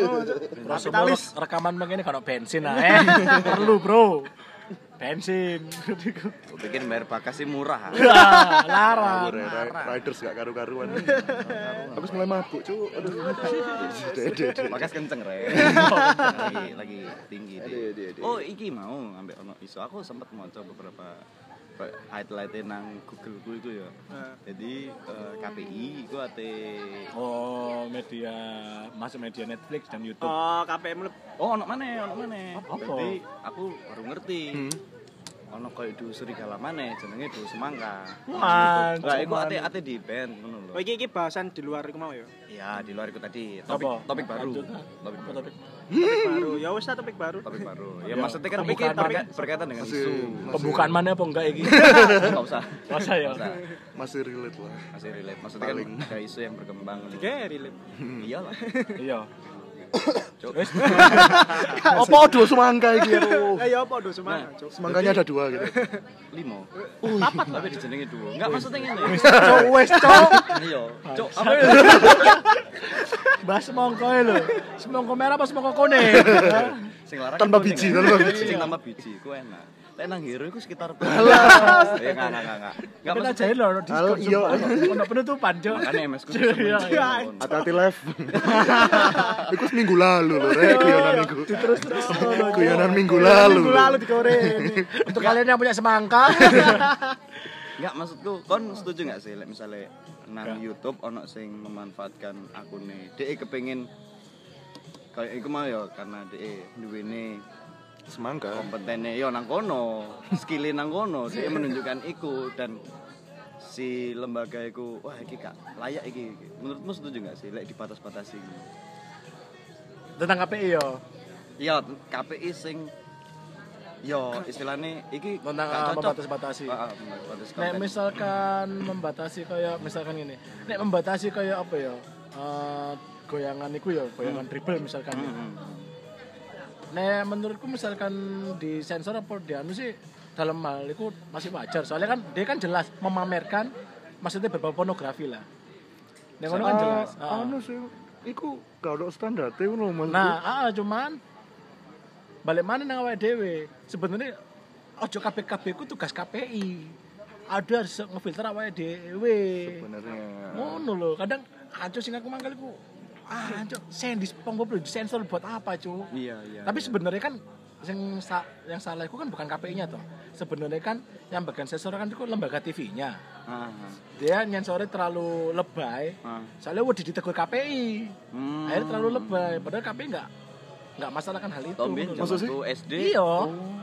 Kapitalis. rekaman begini kalau bensin lah eh. Perlu bro. Bensin. Gue pikir bayar bakas sih murah. Wah, larang. Ya, ri- riders gak karu-karuan. Aku mulai mabuk, cu. Aduh. Bakas kenceng re. lagi lagi tinggi. Oh, iki mau ngambil ono iso. Aku sempat maca beberapa highlight nang Google ku itu ya. Jadi eh, KPI iku ate Oh, media masuk media Netflix dan YouTube. Oh, KPM leb- Oh, ono mana? Ono mana? Apa? Jadi aku baru ngerti. Hmm. ono koyo du serigala maneh jenenge du semangka. Wah, Lah iku ate ate di band ngono lho. Oh iki iki bahasan di luar iku mau ya. Iya, di luar iku tadi topik Apa? topik baru. Ah. Topik baru. topik? Topik baru. Ya wis topik baru. Topik baru. Ya Ya, maksudnya kan berka- mana? berkaitan dengan isu. Pembukaan mana apa enggak iki? Enggak usah. Masa ya? Nggak usah. masih relate lah Masih relate. Maksudnya kan ada isu yang berkembang. Oke, relate. Iyalah. Iya. Cuk. Wis apa dua semangka iki ya apa do semangat, Nah. Cuk. semangkanya ada dua gitu Limo. Papat tapi dijenengi dua. Enggak maksudnya ngene. Cok wis cok. Iya. Cuk, apa? Bahas semongko e lho. Semongko merah apa semongko kuning? Sing larang Tanpa biji, tanpa biji. Sing tanpa biji, ku enak. Tapi nang hero iku sekitar Alah. Ya enggak enggak enggak. Enggak maksudnya jahit lho Halo, diskon iya. Ono penutupan, Cok. makanya MS ku Iya, iya. hati-hati live itu seminggu lalu loh rek guyonan iku Terus terus guyonan minggu lalu Minggu lalu digoreng. Untuk kalian yang punya semangka, Enggak maksudku kon setuju enggak sih misalnya nang YouTube ono sing memanfaatkan akune. Dhek kepengin kayak iku mau ya karena dhek duwene semangka kompetennya yo nang kono, skillnya nang kono, dia menunjukkan iku dan si lembaga iku wah iki kak layak iki. Menurutmu setuju nggak sih lek dibatas-batasi? tentang KPI yo. Ya KPI sing yo istilahnya iki Tentang cocok. membatas-batasi. Ah, ah, membatas Nek misalkan membatasi kayak misalkan ini. Nek membatasi kayak apa ya? Eh, goyangan iku ya, goyangan dribble misalkan. Hmm, hmm. Nek menurutku misalkan di sensor apa di anu sih dalam hal itu masih wajar. Soalnya kan dia kan jelas memamerkan maksudnya berbau pornografi lah. Ngono kan Ah, jelas. Ah. anu sih iku gak ada standar itu loh maksudku Nah, ah, cuman balik mana nang awake dhewe. Sebenarnya ojo KPKB ku tugas KPI. Ada harus ngefilter awake dhewe. sebenarnya Ngono lho, kadang aco sing aku mangkel iku ah aco sendis SpongeBob lho sensor buat apa, Cuk? Iya iya. Tapi sebenarnya kan yang sa yang salah itu kan bukan KPI-nya toh. Sebenarnya kan yang bagian sensor kan itu lembaga TV-nya. Ah, Dia nyensornya terlalu lebay. ah. Soalnya udah ditegur KPI. Hmm. Akhirnya terlalu lebay. Padahal KPI nggak nggak masalah kan hal itu. Tombin menurut Maksud sih? zamanku SD. Iya.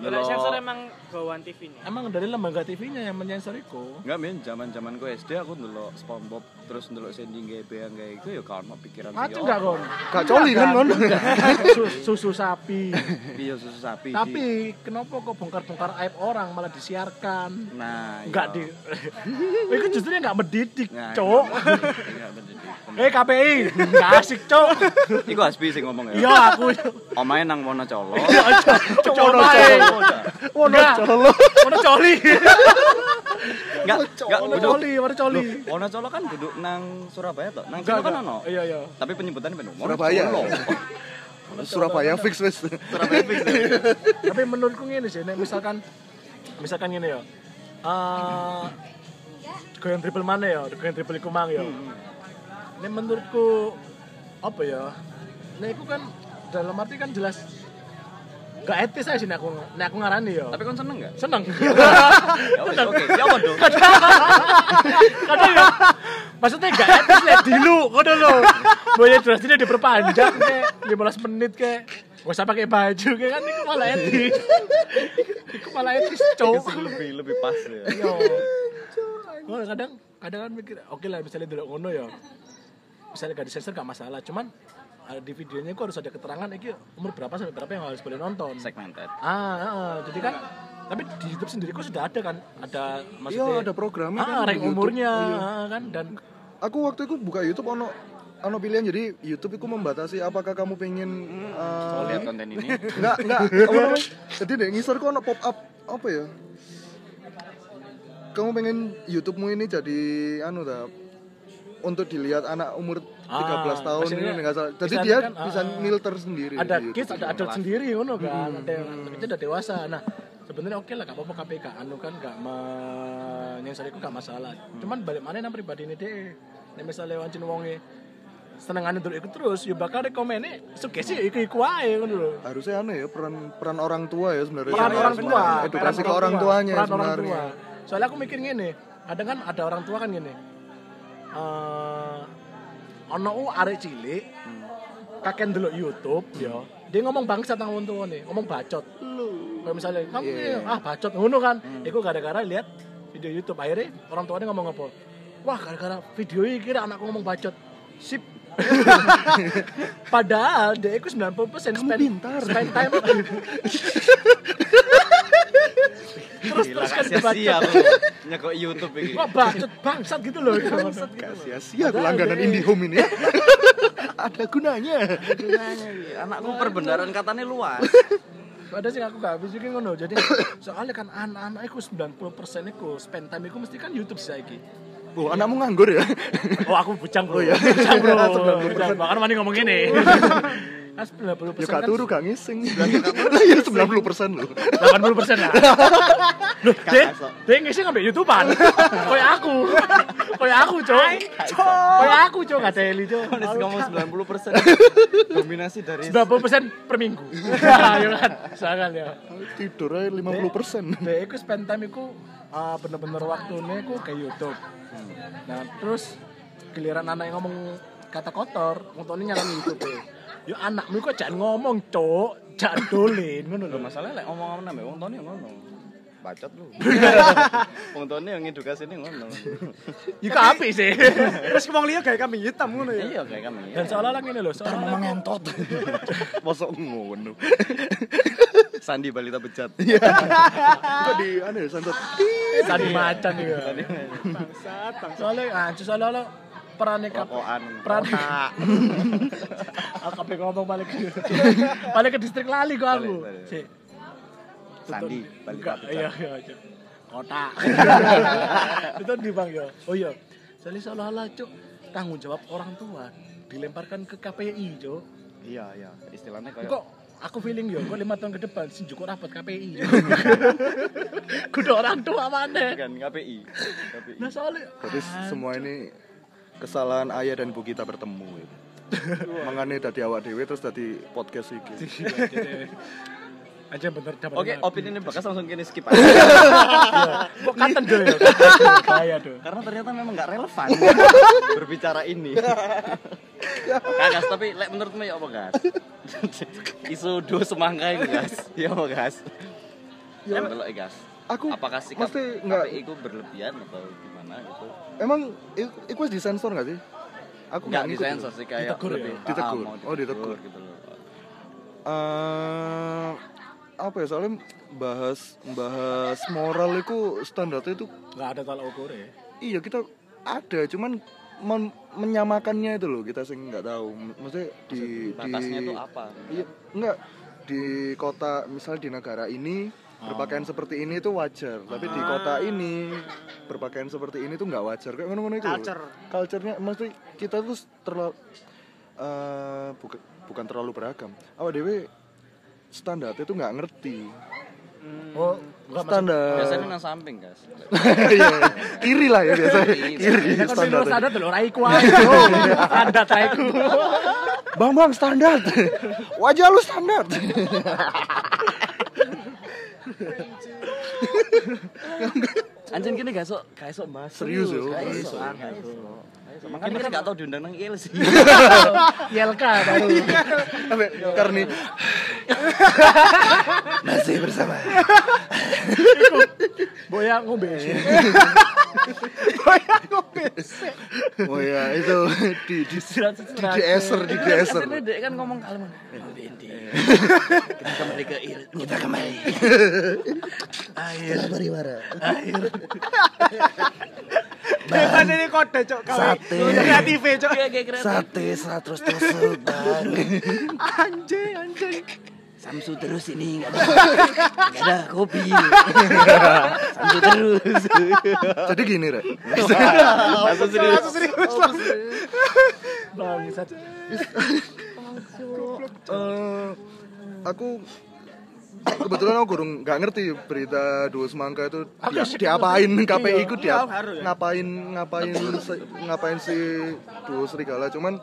Ya lek sensor emang gawaan TV-nya. Emang dari lembaga TV-nya yang menyensor itu. Enggak men, zaman-zaman ku SD aku ndelok SpongeBob terus ndelok Sandy gawe yang kayak iku ya kan mau pikiran sih, nggak oh, kon? gak coli kan kon Su- susu sapi. Iya susu sapi. Tapi kenapa kok bongkar-bongkar aib orang malah disiarkan? nah Enggak di. Itu justru nggak mendidik, Nah, cok. Enggak mendidik. Eh KPI, nggak asik, cok. Iku Hasbi sing ngomong ya. Iya aku. Omae nang Wonocolo. Cok omae. wono Enggak. colo Mana coli? Enggak, enggak Mana duduk. coli, mana coli. Wonocolo kan duduk nang Surabaya toh. Nang Solo kan ono. Iya, iya. Tapi penyebutannya bener. Surabaya. Wonocolo. Surabaya fix wis Surabaya fix. Tapi menurutku ngene sih, nek misalkan misalkan gini ya. Eh goyang triple mana ya, goyang triple iku mang ya. Ini menurutku apa ya? Nah, itu kan dalam arti kan jelas gak etis aja sih aku nek aku ngarani ya. Tapi kon seneng enggak? seneng. Ya wis oke. Ya apa dong? Kadang ya. Maksudnya gak etis lihat dulu, ngono lho. Boleh durasinya diperpanjang kayak 15 menit kayak Gak usah pakai baju kayak kan itu malah etis. itu malah etis, cowok. lebih lebih pas ya. Yo. Gua kadang kadang kan mikir oke lah misalnya dulu ngono ya. Misalnya gak disensor gak masalah, cuman di videonya kok harus ada keterangan iki umur berapa sampai berapa yang harus boleh nonton. Segmented. Ah, ah, jadi kan tapi di YouTube sendiri kok sudah ada kan ada maksudnya Iya, ada programnya ah, kan rank umurnya Iya. ah, kan dan aku waktu itu buka YouTube ono ono pilihan jadi YouTube itu membatasi apakah kamu pengen uh, Lihat konten ini. enggak enggak apa namanya? jadi deh ngisor kok ono pop up apa ya kamu pengen YouTube-mu ini jadi anu dah untuk dilihat anak umur 13 Ah, tahun maksudnya ini nggak salah. Jadi dia kan, bisa ah, filter sendiri. ada di kids ada adult sendiri ngono kan ada yang ada dewasa nah sebenarnya oke lah gak apa-apa KPK anu kan gak menyensor itu gak masalah cuman balik mana nang pribadi ini deh nek misalnya wancin wonge senengane dulu ikut terus ya bakal rekomennya suka sih iku iku ae ngono lho Harusnya anu ya peran peran orang tua ya sebenarnya. peran Ya, orang tua Edukasi ke orang tuanya peran orang sebenarnya. tua soalnya aku mikir gini kadang kan ada orang tua kan gini eh ono u arek cilik kakek ndelok YouTube ya dia ngomong bangsat nang wong tuane ngomong bacot. Kayak misalnya kamu ini, ah bacot ngono kan. Iku gara-gara lihat video YouTube akhirnya orang tuanya ngomong apa? Wah gara-gara video ini kira anakku ngomong bacot. Sip. Padahal dia itu 90% spend, pintar. spend time terus Gila terus kan sia-sia aku nyekok YouTube iki. Wah bacot bangsat gitu loh. Gak sia-sia aku Padahal langganan. IndiHome ini. Ada gunanya. Gunanya iki. Anakku perbendaharaan katanya luas. Ada sih aku gak habis iki ngono. Jadi soalnya kan anak-anak iku 90% iku spend time iku mesti kan YouTube saiki. Oh, anakmu nganggur ya? Oh aku bujang bro. Oh, iya. Bujang bro. 90%. Bujang. Bahkan mani ngomong gini. Kan 90% Ya kan gak turu gak ngising. Ya 90% loh. 80 persen lah. Loh, dia, masuk. dia ngisi ngambil YouTubean. Kayak aku. Kayak aku, coy. Kayak aku, coy. Gak teli. Harus ngomong 90% dominasi dari 90 persen per minggu. Ya kan? Sangat ya. Tidur aja 50%. Dia itu spend time itu uh, bener-bener waktunya itu ke YouTube. Nah, terus giliran anak yang ngomong kata kotor, ngomongnya nyalain YouTube. Yo anakmu kok jangan ngomong, cok. Jangan dolin, ngono lho. masalahnya lek ngomong apa wong tone ngono. Bacot lu. Wong tone yang ngedukasi ini ngono. Ya apik sih. Terus wong liya gawe kambing hitam ngono ya. Iya kayak kami. Dan seolah-olah gini loh, seolah-olah ngentot. Masuk ngono. Sandi balita bejat. Kok di anu ya santet. tadi macan ya. Bangsat, bangsat. Soalnya soalnya perannya kap Rokokan. peran aku kabeh ngomong balik ke balik ke distrik lali kok aku. Balik, balik. si Sandi balita enggak iya iya iya. kota itu di bang ya oh iya. Soalnya seolah-olah cuk tanggung jawab orang tua dilemparkan ke KPI cuk. Iya iya, istilahnya kayak kok aku feeling yo kok lima tahun ke depan sih cukup rapat KPI kudu orang tua mana kan KPI. KPI. nah soalnya Berarti semua ini kesalahan ayah dan ibu kita bertemu. ya. Mangane dadi awak dhewe terus dadi podcast iki. aja bener dapat Oke, opini ini bakas langsung kini skip aja. kok katen do ya kaya do Karena ternyata memang nggak relevan berbicara ini. Kagas, tapi lek menurutmu ya apa gas? Isu dua semangka ini gas, ya apa gas? Ya, delok gas. Aku Apakah sikap mesti nggak- itu berlebihan atau gimana gitu? emang wis disensor gak sih? Aku Nggak disensor sih kayak Ditegur ya? lebih paham, Ditegur. mau Oh, ditegur. gitu loh. Eh, apa ya soalnya bahas bahas moral itu standarnya itu nggak ada tolak ukur ya iya kita ada cuman men- menyamakannya itu loh kita sih nggak tahu maksudnya di Batasnya di tuh apa? iya enggak di kota misal di negara ini berpakaian seperti ini itu wajar tapi di kota ini berpakaian seperti ini tuh nggak wajar. Kayak ngono-ngono itu. Culture. culture-nya mesti kita tuh terlalu eh, bukan bukan terlalu beragam. Awak dewe standar itu nggak ngerti. Oh nggak maksud standar. Biasanya nang samping gas. Iya, kiri lah ya biasanya. Kiri. kiri Ya kan standar standar standar dulu raiku aja. Standar raiku. bang bang standar. Wajah lu standar Anjing gini gak sok, gak sok mas. Serius, yo. Gak Gak iso. iso. Makanya kita gak tau diundang nang IL sih. YLK baru. Sampai karni masih bersama Boya ngombe. oh ya itu di di di di eser di di eser dia kan ngomong kalimat. Kita kembali ke IL. Kita kembali. Air. bariwara Kan ini kode cok gawe. Sate. Kreatif cok. Kayak kayak keren. sate 100 tusuk bang Anjing, anjing. Samsu terus ini nggak ada nggak ada kopi. Samsu terus. jadi gini rek Langsung serius. Langsung serius. Bangsat. Eh, aku kebetulan aku kurang nggak ngerti berita dua semangka itu Aku di, sih diapain KPI Iya, itu iya, dia haru ya. ngapain ngapain ngapain si dua serigala cuman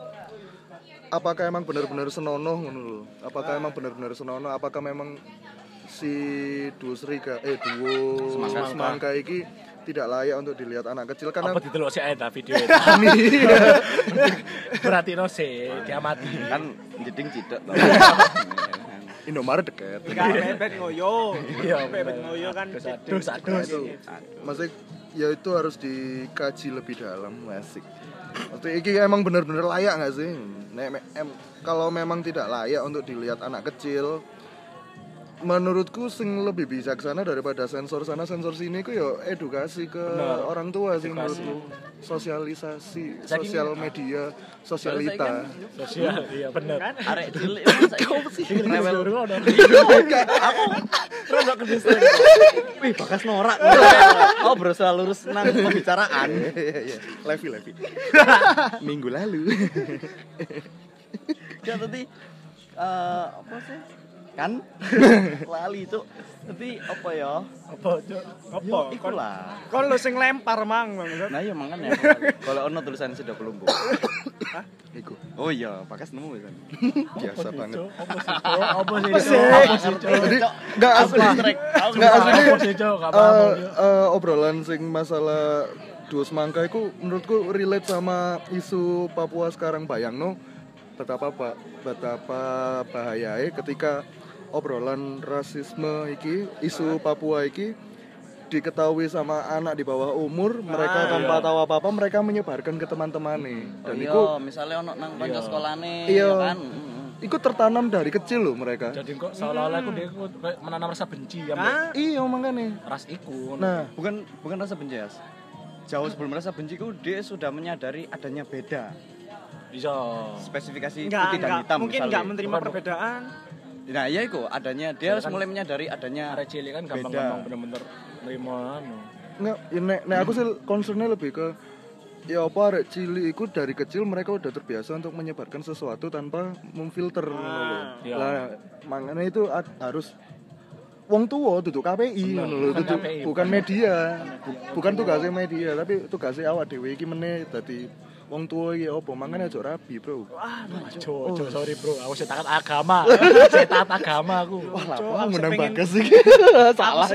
apakah emang benar-benar senonoh ngono lho apakah emang benar-benar senonoh apakah memang si dua serigala eh dua Semangka. semangka ini tidak layak untuk dilihat anak kecil karena Apa ditelok sih eta video itu? Iya. Berarti no sih diamati. Kan jeding cidek. Indomaret deket Enggak bebet ngoyo. Iya, bebet ngoyo kan dosa-dosa. itu maksudnya ya itu harus dikaji lebih dalam asik Maksudnya ini emang bener-bener layak nggak sih Nek, em- kalau memang tidak layak untuk dilihat anak kecil menurutku sing lebih bijaksana daripada sensor sana sensor sini ku ya edukasi ke Bener. orang tua sih menurutku sosialisasi Saking- sosial media sosialita Sosial, iya bener. Kan? Arek cilik kan rewel. Rewel ke desa. Wih, bakas norak. Oh, berusaha lurus nang pembicaraan. Iya, iya. Levi Levi minggu lalu Ya tadi eh apa sih? Kan lali itu. Tapi apa ya? Apa, Cuk? Apa? Iku lah. Kon lu sing lempar mang. Nah, iya mangan ya. Kalau ono tulisan sudah kelumpuh. Iku Oh iya, bakas nemu kan. biasa banget? Apa sih? Apa sih? Apa jadi nggak Aku asli distrek. Aku nggak asli Eh, eh, obrolan sing masalah duo semangka itu menurutku relate sama isu Papua sekarang bayang no betapa pak betapa bahayanya ketika obrolan rasisme iki isu Papua iki diketahui sama anak di bawah umur mereka tanpa tahu apa apa mereka menyebarkan ke teman-temannya Oh dan iya, itu misalnya ono nang kanca sekolahane Iya. ya kan. Itu tertanam dari kecil loh mereka Jadi kok seolah-olah aku dia menanam rasa benci ya. Hah? iya makanya Ras iku. nah Bukan bukan rasa benci, Yas. Jauh sebelum rasa benci ku dia sudah menyadari adanya beda. Iya. Spesifikasi Enggak, putih dan enggak. hitam Mungkin misalnya. enggak menerima Bukan, perbedaan. Nah, iya itu adanya dia harus mulai menyadari adanya Arek cilik kan Beda. gampang-gampang bener-bener nerima anu. Nggak, ya nek, nek aku sih concernnya lebih ke ya apa arek cilik itu dari kecil mereka udah terbiasa untuk menyebarkan sesuatu tanpa memfilter lho. Iya. Lah makanya itu ad- harus wong tua duduk KPI ngono lho, bukan duduk KPI, bukan media. Bu- bukan tugasnya media, tapi tugasnya awak dhewe iki meneh dadi wong tua iki opo mangane aja rabi, Bro. Cuk, cuk, sorry bro, aku saya taat agama. saya taat agama aku. Wah, aku menang pengen- bagas iki. Salah.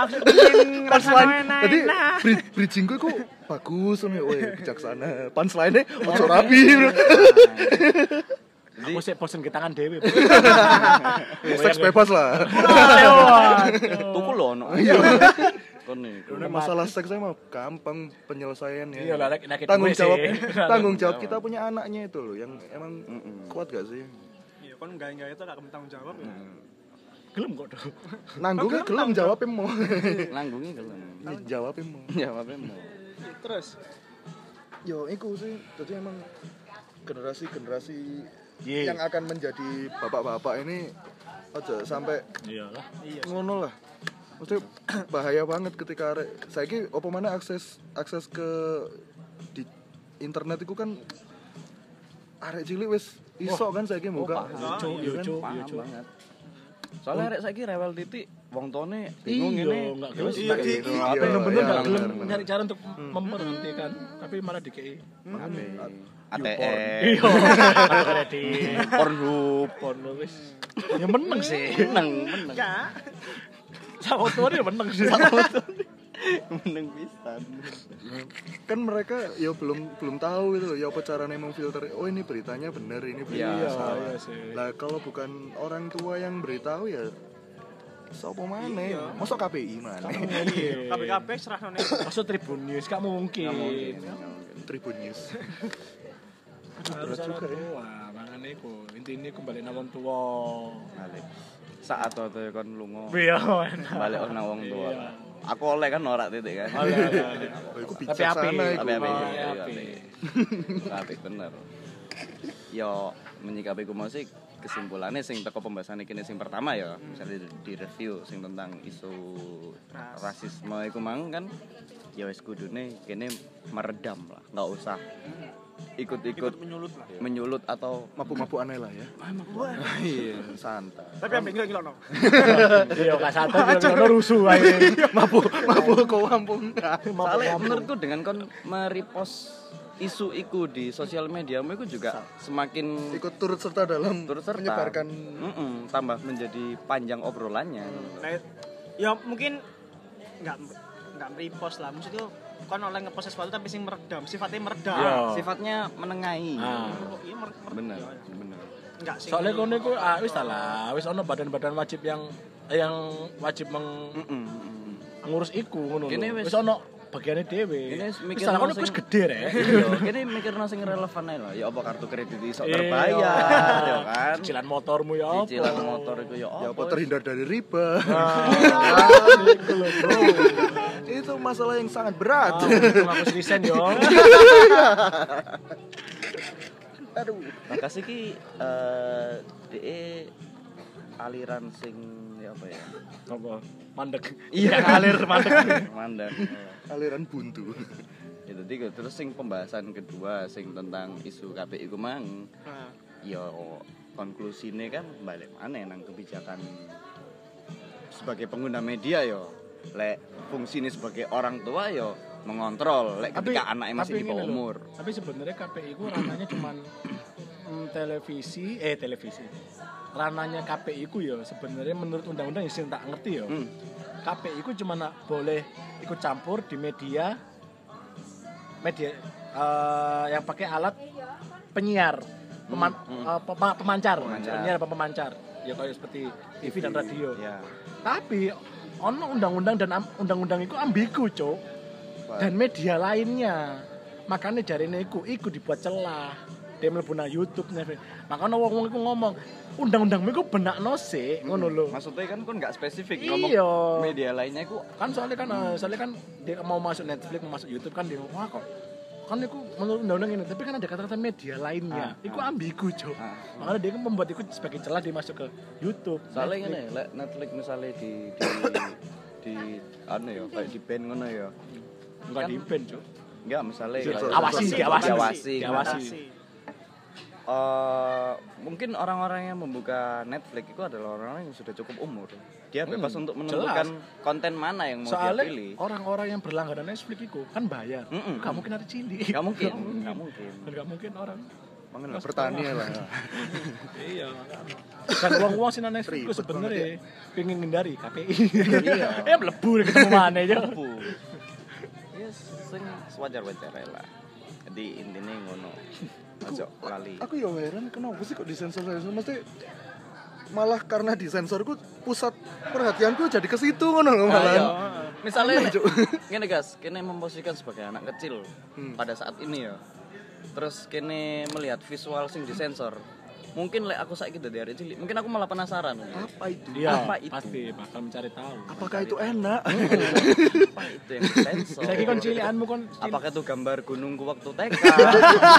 Aku pengen tadi enak. bri- bridgingku kok bagus nih, woi bijaksana. Punchline-nya ojo rapi. bro. Aku sih bosen ke tangan dewe. Seks bebas lah. tuku lho ono. Iya. Masalah seks mah gampang penyelesaiannya. Iya lah, nek- nek tanggung jawab tanggung jawab kita punya anaknya itu loh yang emang kuat gak sih? Iya, kon enggak enggak itu enggak tanggung jawab ya. Gelem kok dong. Nanggungnya gelem jawabnya mau. Nanggungi gelem. jawabnya mau. Jawabnya mau. Terus Yo, iku sih. Jadi emang generasi-generasi Iya. yang akan menjadi bapak-bapak ini aja sampai Iya lah. ngono lah maksudnya bahaya banget ketika arek saiki apa mana akses akses ke di internet itu kan arek cilik wis iso kan. Cuk, Iya yo kan? cuk, yo Paham cuk. banget. Soalnya arek saiki rewel titik wong tone bingung Iya, ini. enggak Terus gelem. Iya, Ki. Iya? Bener-bener iya, gak gelem nyari cara untuk memberhentikan, tapi malah dikei. ATM, Iya. Ada di Pornhub, porno wis. Ya meneng sih. menang, menang. Sama tuh dia meneng sih. Menang pisan. kan mereka ya belum belum tahu itu loh, ya apa caranya memfilter oh ini beritanya benar ini Iya, beritanya salah iya sih. lah kalau bukan orang tua yang beritahu ya Sopo mana? Iya. Masuk KPI mana? KBKB serah none. Maksud Tribun News gak mungkin. Tribun News. Harus orang tua, mangan iku. Intine kembali nang wong tua. Balik. Saat waktu kon lunga Iya, balik nang wong tua. Iya. Aku oleh kan norak titik kan. Oh, iya, iya, iya. Oh, iku Tapi bijaksana api. iku. Tapi api, Oh, iya, api. api. Api bener. Yo menyikapi ku mau sih kesimpulannya sing teko pembahasan iki sing pertama ya, misalnya di, di review sing tentang isu rasisme iku mang kan ya wis kudune kene meredam lah, nggak usah ikut-ikut menyulut lah. menyulut atau Mabuk-mabuk aneh lah ya. iya santai. Tapi ambek ngilok no. Iya, gak santai ono rusuh ae. Mabuk, mabuk kau kampung. Soalnya menurutku dengan kon merepost isu iku di sosial media itu juga semakin Ikut turut serta dalam turut serta menyebarkan Mm-mm, tambah menjadi panjang obrolannya Nah, ya mungkin enggak enggak repost lah. Maksudnya kon oleh ngepost sesuatu tapi sing meredam, sifatnya meredam. Iya. sifatnya menengahi Ah. Iya, bener bener enggak sih Soalnya kono iku ah wis ta lah, wis ono badan-badan wajib yang yang wajib meng, Mm, mm, ngurus iku ngono lho. Wis- ono bagiannya wis Wis mikir ta kono wis gede rek. Kene mikirno sing relevan ae lah. Ya apa kartu kredit iso Iya. terbayar, ya kan? Cicilan motormu ya apa? Cicilan motor iku ya Ya apa? apa terhindar dari riba. Ah, iku lho, bro. Itu masalah yang sangat berat. Untung aku serisen yo. Makasih ki eh DE aliran sing ya apa ya? Apa? Mandek. Iya, ngalir mandek. Mandang. Aliran buntu. Ya tadi terus sing pembahasan kedua sing tentang isu KPI ku mang Nah, ya konklusinya kan balik mana nang kebijakan sebagai pengguna media yo lek fungsinya sebagai orang tua yo mengontrol lek ketika anaknya masih di bawah ngene lho, umur Tapi sebenarnya KPI ku ranahnya cuman mm, televisi, eh televisi. Ranahnya KPI ku ya sebenarnya menurut undang-undang yang tak ngerti ya. Hmm. KPI ku cuma nak boleh ikut campur di media media eh, yang pakai alat penyiar, peman- hmm. pema- pemancar, Pemancar. penyiar apa pemancar. Ya kayak seperti TV dan radio. ya Tapi ono undang-undang dan undang-undang itu ambigu, Cuk. Dan media lainnya. Makanya dari iku iku dibuat celah. Dia mlebu nang YouTube nih. Makanya wong-wong iku ngomong, undang-undang iku benakno sik, ngono lho. maksudnya kan kan nggak spesifik Iya. ngomong media lainnya ku Kan soalnya kan eh, soalnya kan dia mau masuk Netflix, mau masuk YouTube kan dia wah kok kan itu menurut undang-undang ini tapi kan ada kata-kata media lainnya Ah, itu ah. ambigu cok Ah. makanya dia kan membuat itu sebagai celah dia masuk ke YouTube soalnya Netflix. ngene lek Netflix misalnya di di di anu ya kayak di band ngono ya enggak kan- di band cok enggak misalnya Awasi, diawasi. diawasi. Diawasi. Eh, mungkin orang-orang yang membuka Netflix itu adalah orang-orang yang sudah cukup umur. Dia bebas untuk menentukan konten mana yang mau soalnya dia pilih. orang-orang yang berlangganan Netflix itu kan bayar Mm-mm. Gak mungkin ada cindi Gak mungkin, gak mungkin. Gak mungkin orang Makanya Bertani lah. iya kan uang-uang sih Netflix itu sebenarnya pengen ngindari KPI Iya. eh melebu deh ketemu mana aja mampu. Yes, sing sewajar-wajar lah. Jadi intinya ngono. Ojo lali. Aku ya heran kenapa sih kok disensor sensor mesti malah karena disensorku pusat perhatianku jadi ke situ ngono loh Nah, malah. iya. Misalnya, gini guys, kini memposisikan sebagai anak kecil Hmm. pada saat ini ya. Terus kini melihat visual sing disensor. Mungkin lek aku saiki dari hari cilik, mungkin aku malah penasaran. Apa itu? iya Apa itu? pasti bakal mencari tahu Apakah itu enak? Apa itu yang disensor? saya kan cilianmu kan Apakah itu gambar gunungku waktu TK?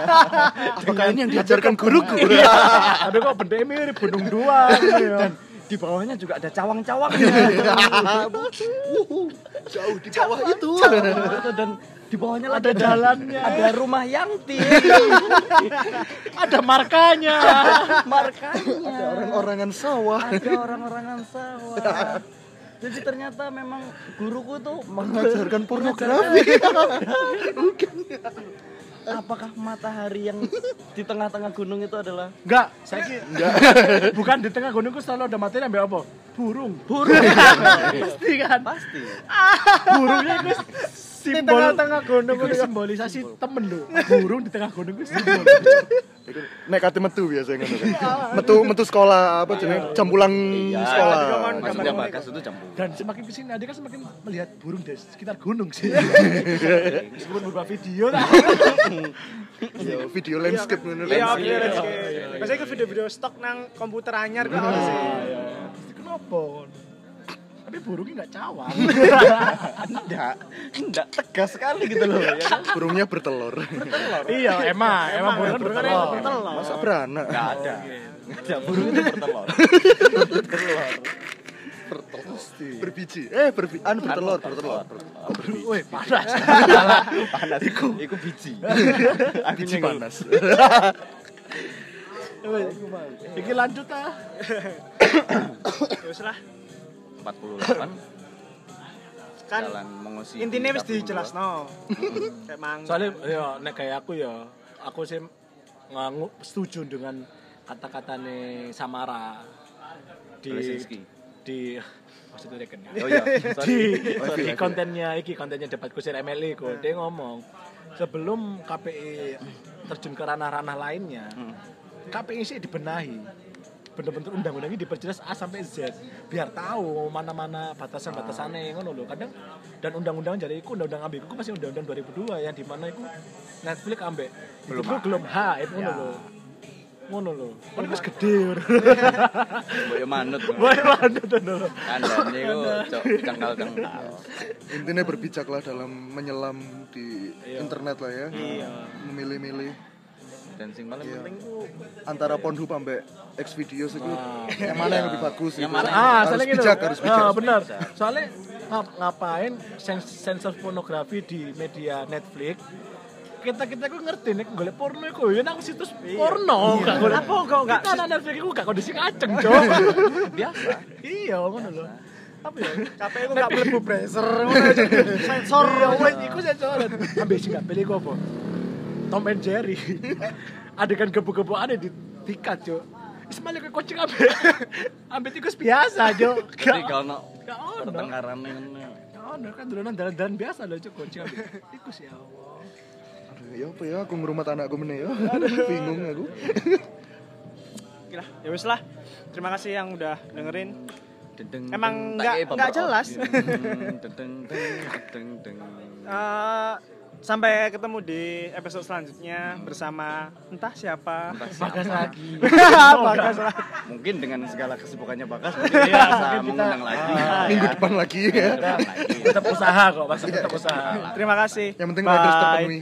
Apakah ini yang diajarkan guruku? aduh kok benda mirip gunung dua Dan di bawahnya juga ada cawang-cawangnya. Jauh di bawah itu. dan di bawahnya ada jalannya ada rumah Yanti. ada markanya Markanya. Orang-orangan sawah. ada orang-orangan sawah. Jadi ternyata memang guruku tuh Mengajarkan pornografi. Apakah matahari yang di tengah-tengah gunung itu adalah enggak saya ki bukan di tengah gunungku selalu ada materi ambil apa burung burung? pasti kan Pasti. burungnya itu simbol tengah-tengah gunung itu simbolisasi temen lho burung di tengah gunung itu simbol nek kate metu biasanya ngono kan. Metu metu sekolah apa jenenge jam pulang sekolah. Maksudnya bagas itu campur. dan semakin ke sini adik kan semakin melihat burung di sekitar gunung sih meskipun beberapa video lah video landscape ngono Iya, kan. iya, iya. Biasanya ke video-video stok nang komputer anyar kan sih. kenapa? Tapi burungnya nggak cawang Enggak, enggak tegas sekali gitu loh ya kan. Burungnya bertelur. iya emang emang burung kan burung kan bertelur bertelur. Masa beranak? Enggak ada. Enggak ada burung itu bertelur. Pasti. Berbiji. Eh, berbi anu bertelur, bertelur. Wih, panas. Panas. Iku iku biji. Biji panas. Iki lanjut ah. Ya wis lah. 48 Kan jalan mengusi. intinya wis dijelasno. Kayak mang. Soalnya ya nek kayak aku ya, aku sih ngangu setuju dengan kata-katane Samara di Brzezinski. di maksudnya kan ya. Oh iya, di, di kontennya iki kontennya debat kusir MLI kok dia ngomong sebelum KPI terjun ke ranah-ranah lainnya Hmm. KPI sih dibenahi bener-bener undang-undang ini diperjelas A sampai Z. Biar tahu mana-mana batasan-batasannya ngono lho. Kadang dan undang-undang jadi iku undang-undang ambek iku masih undang-undang 2002 yang di mana iku Netflix ambek belum belum H itu ngono lho. Ngono lho. Kan wis gede Boyo manut. Boy manut ngono lho. Kandane iku cok cengkal-cengkal. intinya berbijaklah dalam menyelam di internet lah ya. Iya. memilih-milih. Dan sing paling Iya. penting antara Pornhub sampai X videos itu yang mana yang lebih bagus Yang itu. mana- ah harus soalnya gitu. bijak harus bijak. ah, benar. Soalnya ngap- ngapain sens- sensor pornografi di media Netflix? Kita kita gue ngerti nih golek porno iku. Ya nang situs porno gak golek Apa kok nggak kita nang Netflix iku gak kondisi kaceng cok biasa. Iya ngono lho. Apa ya? KPI ku gak mlebu ngono aja. sensor. Iya wes iku sensoran ambil sih gak pilih apa? Tom and Jerry. Adegan gebuk-gebukan di tikat cok Ismail kayak kucing ambil ambil tikus biasa Jadi kalau ono gak ono pertengkaran ngono. gak ono kan dolanan dalan-dalan biasa lho cok kucing ambil tikus ya Allah. Aduh, ya apa ya? Aku ngurmat anakku meneh ya. Bingung aku. Oke lah, ya wis lah. Terima kasih yang udah dengerin. Emang nggak- nggak iya, jelas. Dedeng, dedeng, dedeng, dedeng. Eh, sampai ketemu di episode selanjutnya bersama entah siapa. bagas lagi Bagas lah. Mungkin dengan segala kesibukannya Bagas mungkin dia bisa mengundang lagi. minggu depan lagi ya Minggu depan lagi. tetap usaha kok masih tetap usaha Terima kasih. yang penting Bye. riders terpenuhi